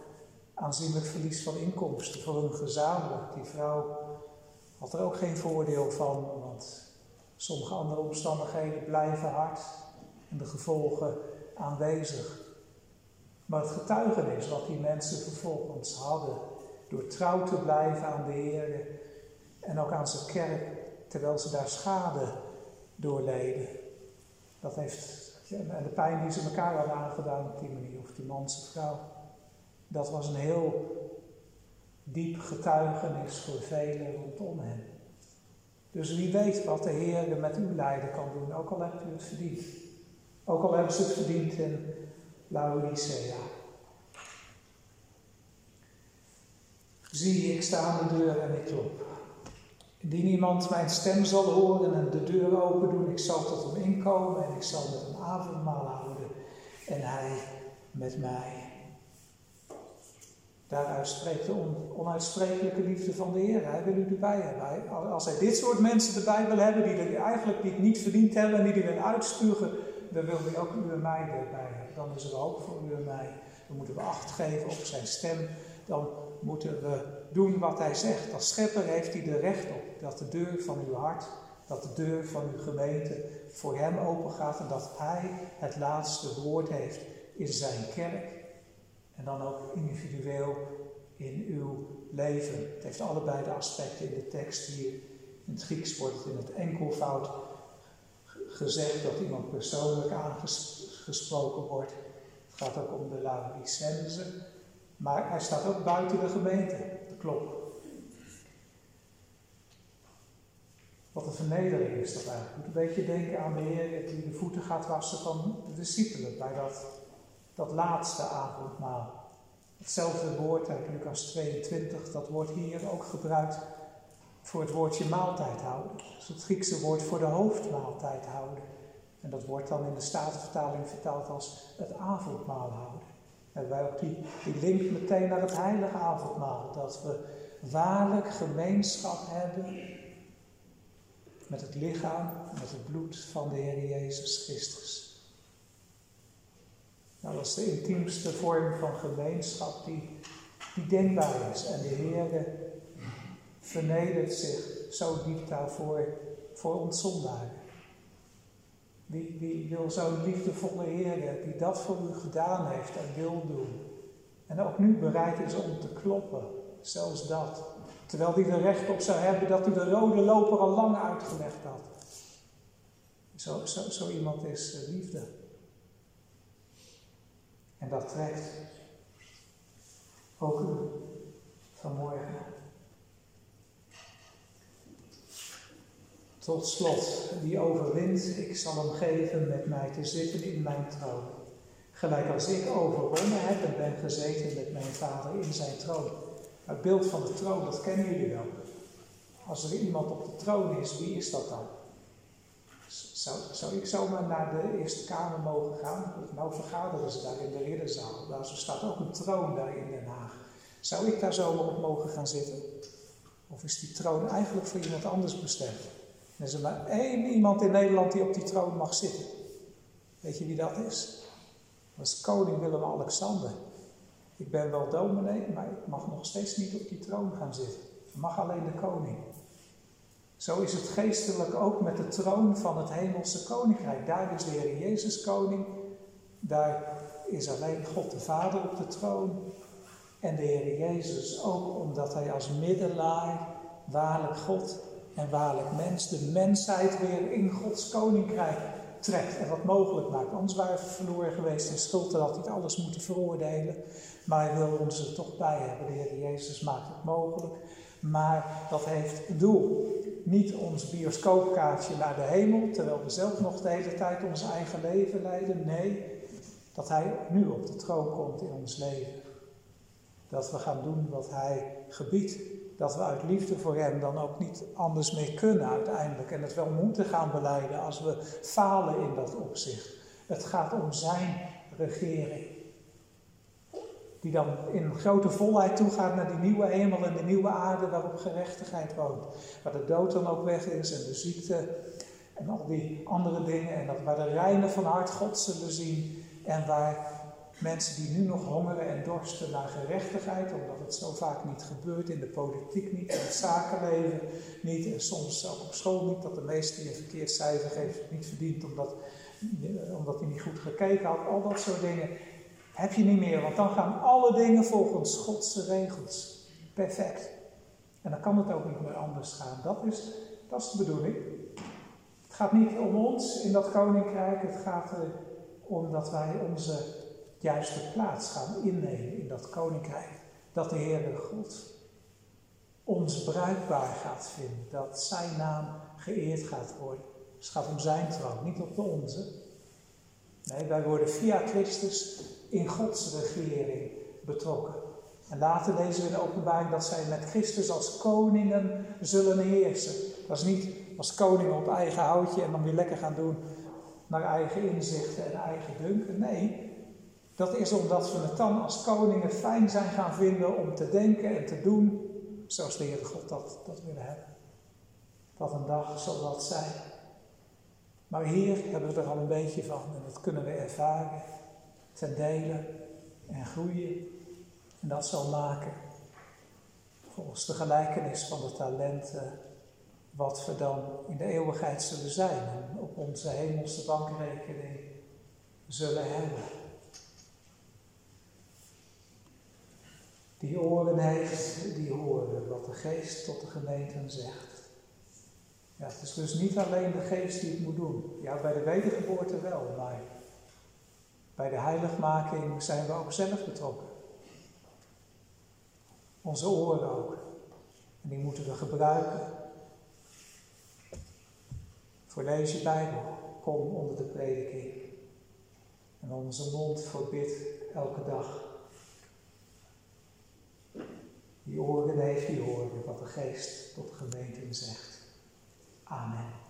aanzienlijk verlies van inkomsten voor hun gezamenlijk. Die vrouw had er ook geen voordeel van, want sommige andere omstandigheden blijven hard en de gevolgen aanwezig. Maar het getuigenis wat die mensen vervolgens hadden, door trouw te blijven aan de Heer en ook aan zijn kerk, terwijl ze daar schade doorleden. Dat heeft, en de pijn die ze elkaar hadden aangedaan op die manier, of die man vrouw. Dat was een heel diep getuigenis voor velen rondom hen. Dus wie weet wat de Heer met uw lijden kan doen, ook al hebt u het verdiend. Ook al hebben ze het verdiend in Laodicea. Zie, ik sta aan de deur en ik klop. Indien iemand mijn stem zal horen en de deur open doen, ik zal tot hem inkomen en ik zal met hem avondmaal houden en hij met mij. Daaruit spreekt de onuitsprekelijke liefde van de Heer. Hij wil u erbij hebben. als hij dit soort mensen erbij wil hebben, die er eigenlijk die het niet verdiend hebben en die er wil uitspugen, dan wil hij ook u en mij erbij hebben. Dan is er hoop voor u en mij. Dan moeten we acht geven op zijn stem. Dan moeten we doen wat hij zegt. Als schepper heeft hij er recht op dat de deur van uw hart, dat de deur van uw gemeente voor hem open gaat en dat hij het laatste woord heeft in zijn kerk. En dan ook individueel in uw leven. Het heeft allebei de aspecten in de tekst hier. In het Grieks wordt het in het enkelvoud gezegd dat iemand persoonlijk aangesproken wordt. Het gaat ook om de Laodicense Maar hij staat ook buiten de gemeente, klok. Wat een vernedering is dat eigenlijk. moet een beetje denken aan de Heer die de voeten gaat wassen van de discipelen bij dat, dat laatste avondmaal. Hetzelfde woord uit Lucas 22, dat wordt hier ook gebruikt voor het woordje maaltijd houden. Is het Griekse woord voor de hoofdmaaltijd houden. En dat wordt dan in de Statenvertaling vertaald als het avondmaal houden. En wij ook die, die link meteen naar het heilige avondmaal. Dat we waarlijk gemeenschap hebben met het lichaam, met het bloed van de Heer Jezus Christus. Nou, dat is de intiemste vorm van gemeenschap die, die denkbaar is. En de Heer vernedert zich zo diep daarvoor voor ons zondaren. Wie, wie wil zo'n liefdevolle Heer die dat voor u gedaan heeft en wil doen. En ook nu bereid is om te kloppen, zelfs dat. Terwijl hij er recht op zou hebben dat hij de rode loper al lang uitgelegd had. Zo, zo, zo iemand is eh, liefde. En dat trekt ook u vanmorgen. Tot slot, die overwint, ik zal hem geven met mij te zitten in mijn troon. Gelijk als ik overwonnen heb en ben gezeten met mijn vader in zijn troon. Het beeld van de troon, dat kennen jullie wel. Als er iemand op de troon is, wie is dat dan? Zou, zou ik zomaar naar de Eerste Kamer mogen gaan? Nou vergaderen ze daar in de ridderzaal. Daar staat ook een troon daar in Den Haag. Zou ik daar zomaar op mogen gaan zitten? Of is die troon eigenlijk voor iemand anders bestemd? Er is er maar één iemand in Nederland die op die troon mag zitten. Weet je wie dat is? Dat is koning Willem-Alexander. Ik ben wel dominee, maar ik mag nog steeds niet op die troon gaan zitten. mag alleen de koning. Zo is het geestelijk ook met de troon van het hemelse koninkrijk. Daar is de Heer Jezus koning. Daar is alleen God de Vader op de troon. En de Heer Jezus ook omdat hij als middelaar waarlijk God en waarlijk mens de mensheid weer in Gods koninkrijk trekt en wat mogelijk maakt. Anders waren we verloren geweest in schuld en had hij alles moeten veroordelen. Maar hij wil ons er toch bij hebben. De Heer Jezus maakt het mogelijk. Maar dat heeft een doel. Niet ons bioscoopkaartje naar de hemel, terwijl we zelf nog de hele tijd ons eigen leven leiden. Nee, dat Hij nu op de troon komt in ons leven. Dat we gaan doen wat Hij gebiedt. Dat we uit liefde voor Hem dan ook niet anders meer kunnen uiteindelijk. En het wel moeten gaan beleiden als we falen in dat opzicht. Het gaat om Zijn regering die dan in grote volheid toegaat naar die nieuwe hemel en de nieuwe aarde waarop gerechtigheid woont. Waar de dood dan ook weg is en de ziekte en al die andere dingen. En dat waar de reinen van hart God zullen zien. En waar mensen die nu nog hongeren en dorsten naar gerechtigheid, omdat het zo vaak niet gebeurt, in de politiek niet, in het zakenleven niet, en soms ook op school niet, dat de meeste die een verkeerd cijfer geeft niet verdient omdat, omdat hij niet goed gekeken had, al dat soort dingen heb je niet meer, want dan gaan alle dingen volgens Godse regels. Perfect. En dan kan het ook niet meer anders gaan. Dat is, dat is de bedoeling. Het gaat niet om ons in dat koninkrijk, het gaat erom dat wij onze juiste plaats gaan innemen in dat koninkrijk. Dat de Heere God ons bruikbaar gaat vinden, dat zijn naam geëerd gaat worden. het gaat om zijn troon, niet op de onze. Nee, wij worden via Christus in Gods regering betrokken. En later lezen we in de openbaring dat zij met Christus als koningen zullen heersen. Dat is niet als koningen op eigen houtje en dan weer lekker gaan doen naar eigen inzichten en eigen dunken. Nee, dat is omdat we het dan als koningen fijn zijn gaan vinden om te denken en te doen zoals de Heer God dat, dat willen hebben. Wat een dag zal dat zijn. Maar hier hebben we er al een beetje van en dat kunnen we ervaren ten dele en groeien. En dat zal maken, volgens de gelijkenis van de talenten, wat we dan in de eeuwigheid zullen zijn en op onze hemelse bankrekening zullen hebben. Die oren heeft, die horen wat de geest tot de gemeenten zegt. Ja, het is dus niet alleen de geest die het moet doen. Ja, bij de wedergeboorte wel, maar bij de heiligmaking zijn we ook zelf betrokken. Onze oren ook. En die moeten we gebruiken. Voor je Bijbel. Kom onder de prediking. En onze mond verbid elke dag. Die oren heeft die horen wat de geest tot de gemeente zegt. Amen.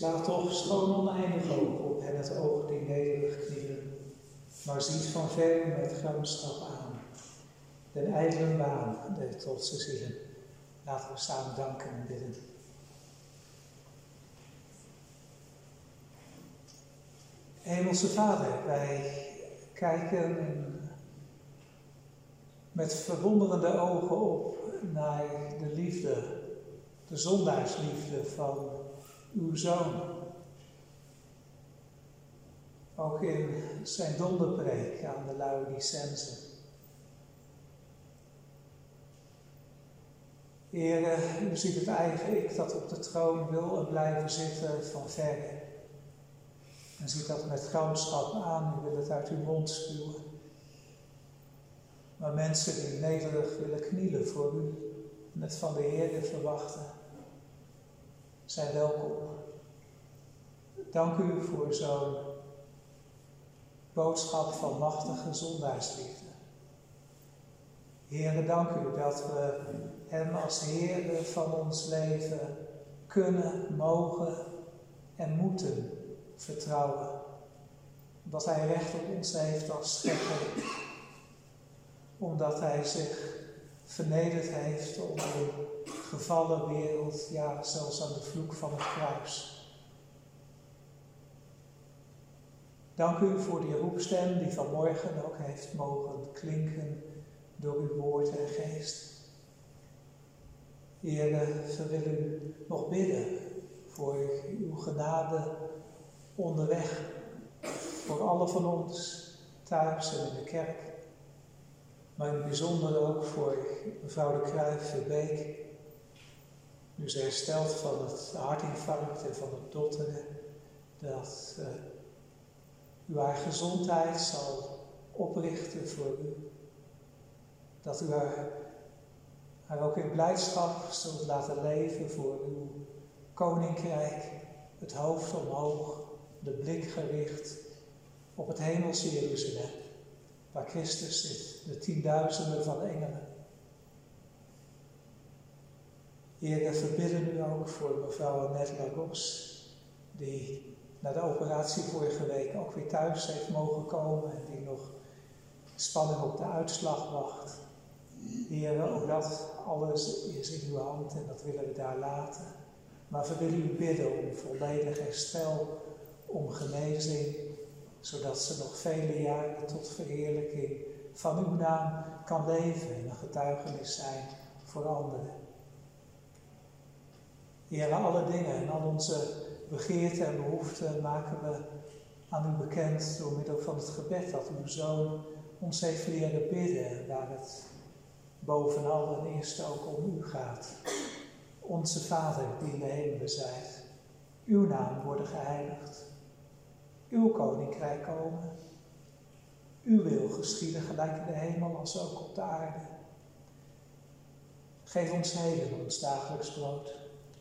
Slaat toch schoon oneindig oog op hen het oog die nederig knielen, maar ziet van ver met gramschap aan. Den ijdele baan der trotse zielen. Laten we samen danken en bidden. Hemelse Vader, wij kijken met verwonderende ogen op naar de liefde, de zondaarsliefde van uw zoon. Ook in zijn donderpreek aan de Laodicense. Heer, u ziet het eigen ik dat op de troon wil en blijven zitten van verre. En ziet dat met gramschap aan, u wil het uit uw mond spuwen. Maar mensen die nederig willen knielen voor u en het van de Heer verwachten, zijn welkom. Dank u voor zo'n boodschap van machtige zondaarsliefde. Heere, dank u dat we Hem als Heer van ons leven kunnen, mogen en moeten vertrouwen. Dat Hij recht op ons heeft als schepper. Omdat Hij zich vernederd heeft om de gevallen wereld, ja, zelfs aan de vloek van het kruis. Dank u voor die roepstem die vanmorgen ook heeft mogen klinken door uw woord en geest. Heer, we willen u nog bidden voor uw genade onderweg, voor alle van ons thuis en in de kerk, maar in het bijzonder ook voor mevrouw de Kruijf Verbeek, nu ze herstelt van het hartinfarct en van het dotteren, dat uh, u haar gezondheid zal oprichten voor u. Dat u haar, haar ook in blijdschap zult laten leven voor uw koninkrijk, het hoofd omhoog, de blik gericht op het hemelse Jeruzalem, waar Christus zit, de tienduizenden van engelen. Heer, we verbidden u ook voor mevrouw Annette Lagos, die na de operatie vorige week ook weer thuis heeft mogen komen en die nog spanning op de uitslag wacht. Heer, ook dat alles is in uw hand en dat willen we daar laten. Maar we willen u bidden om volledig herstel, om genezing, zodat ze nog vele jaren tot verheerlijking van uw naam kan leven en een getuigenis zijn voor anderen. Heer, alle dingen en al onze begeerten en behoeften maken we aan u bekend door middel van het gebed dat uw Zoon ons heeft leren bidden, waar het bovenal en eerst ook om u gaat. Onze Vader die in de hemelen zijt, uw naam worden geheiligd, uw koninkrijk komen, uw wil geschieden gelijk in de hemel als ook op de aarde. Geef ons heden ons dagelijks brood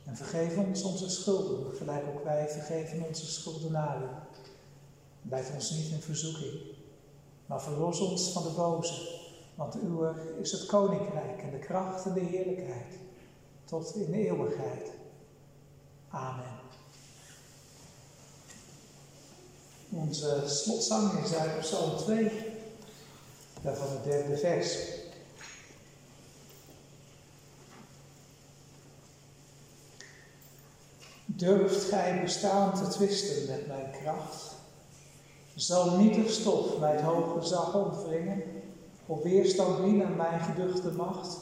en vergeef ons onze schulden, gelijk ook wij vergeven onze schuldenaren. Blijf ons niet in verzoeking, maar verlos ons van de boze. Want uw is het koninkrijk en de kracht en de heerlijkheid tot in de eeuwigheid. Amen. Onze slotzang is uit Psalm 2, daarvan het derde vers. Durft gij bestaan te twisten met mijn kracht? Zal nietig stof mij het hoge gezag ontwringen? Op weerstand bieden mijn geduchte macht?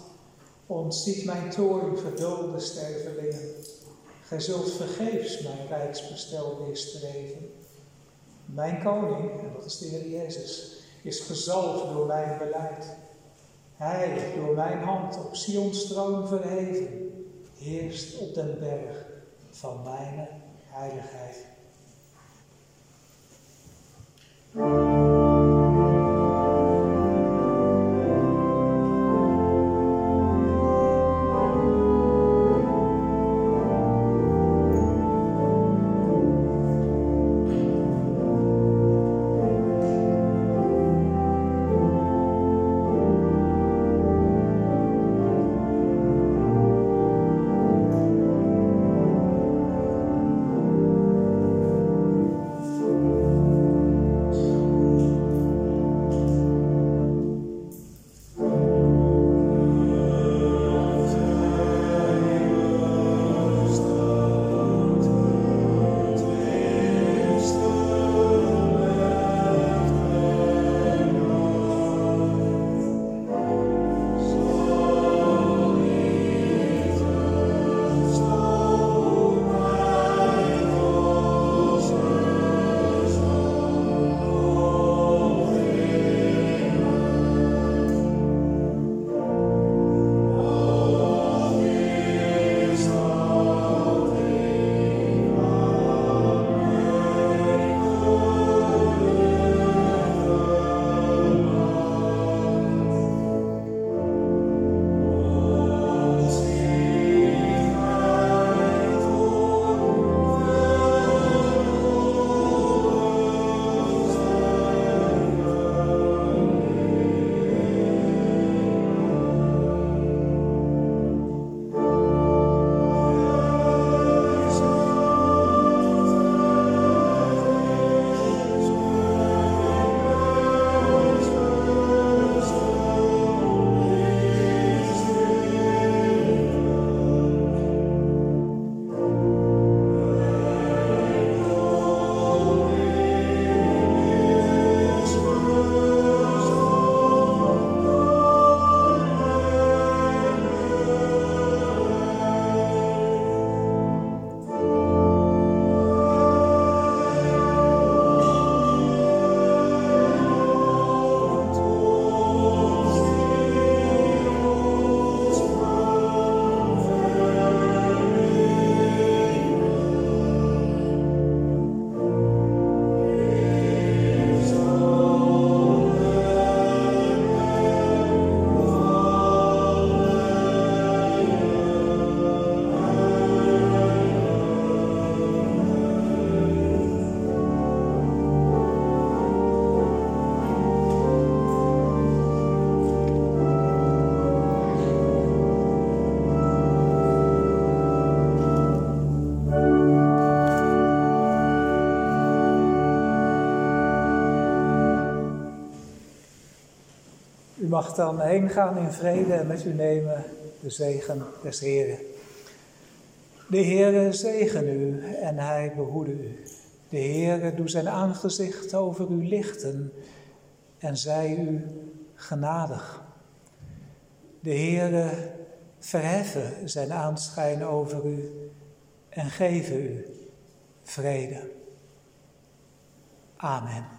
Ontziet mijn toorn verdulde stervelingen. Gij zult vergeefs mijn rijksbestel weerstreven. Mijn koning, en dat is de Heer Jezus, is gezalfd door mijn beleid. Hij, door mijn hand op Sion's troon verheven, heerst op den berg van mijn heiligheid. Mag dan heen gaan in vrede en met u nemen de zegen des Heren. De Heere zegen u en hij behoede u. De Heere doe zijn aangezicht over u lichten en zij u genadig. De Heere verheffen zijn aanschijn over u en geven u vrede. Amen.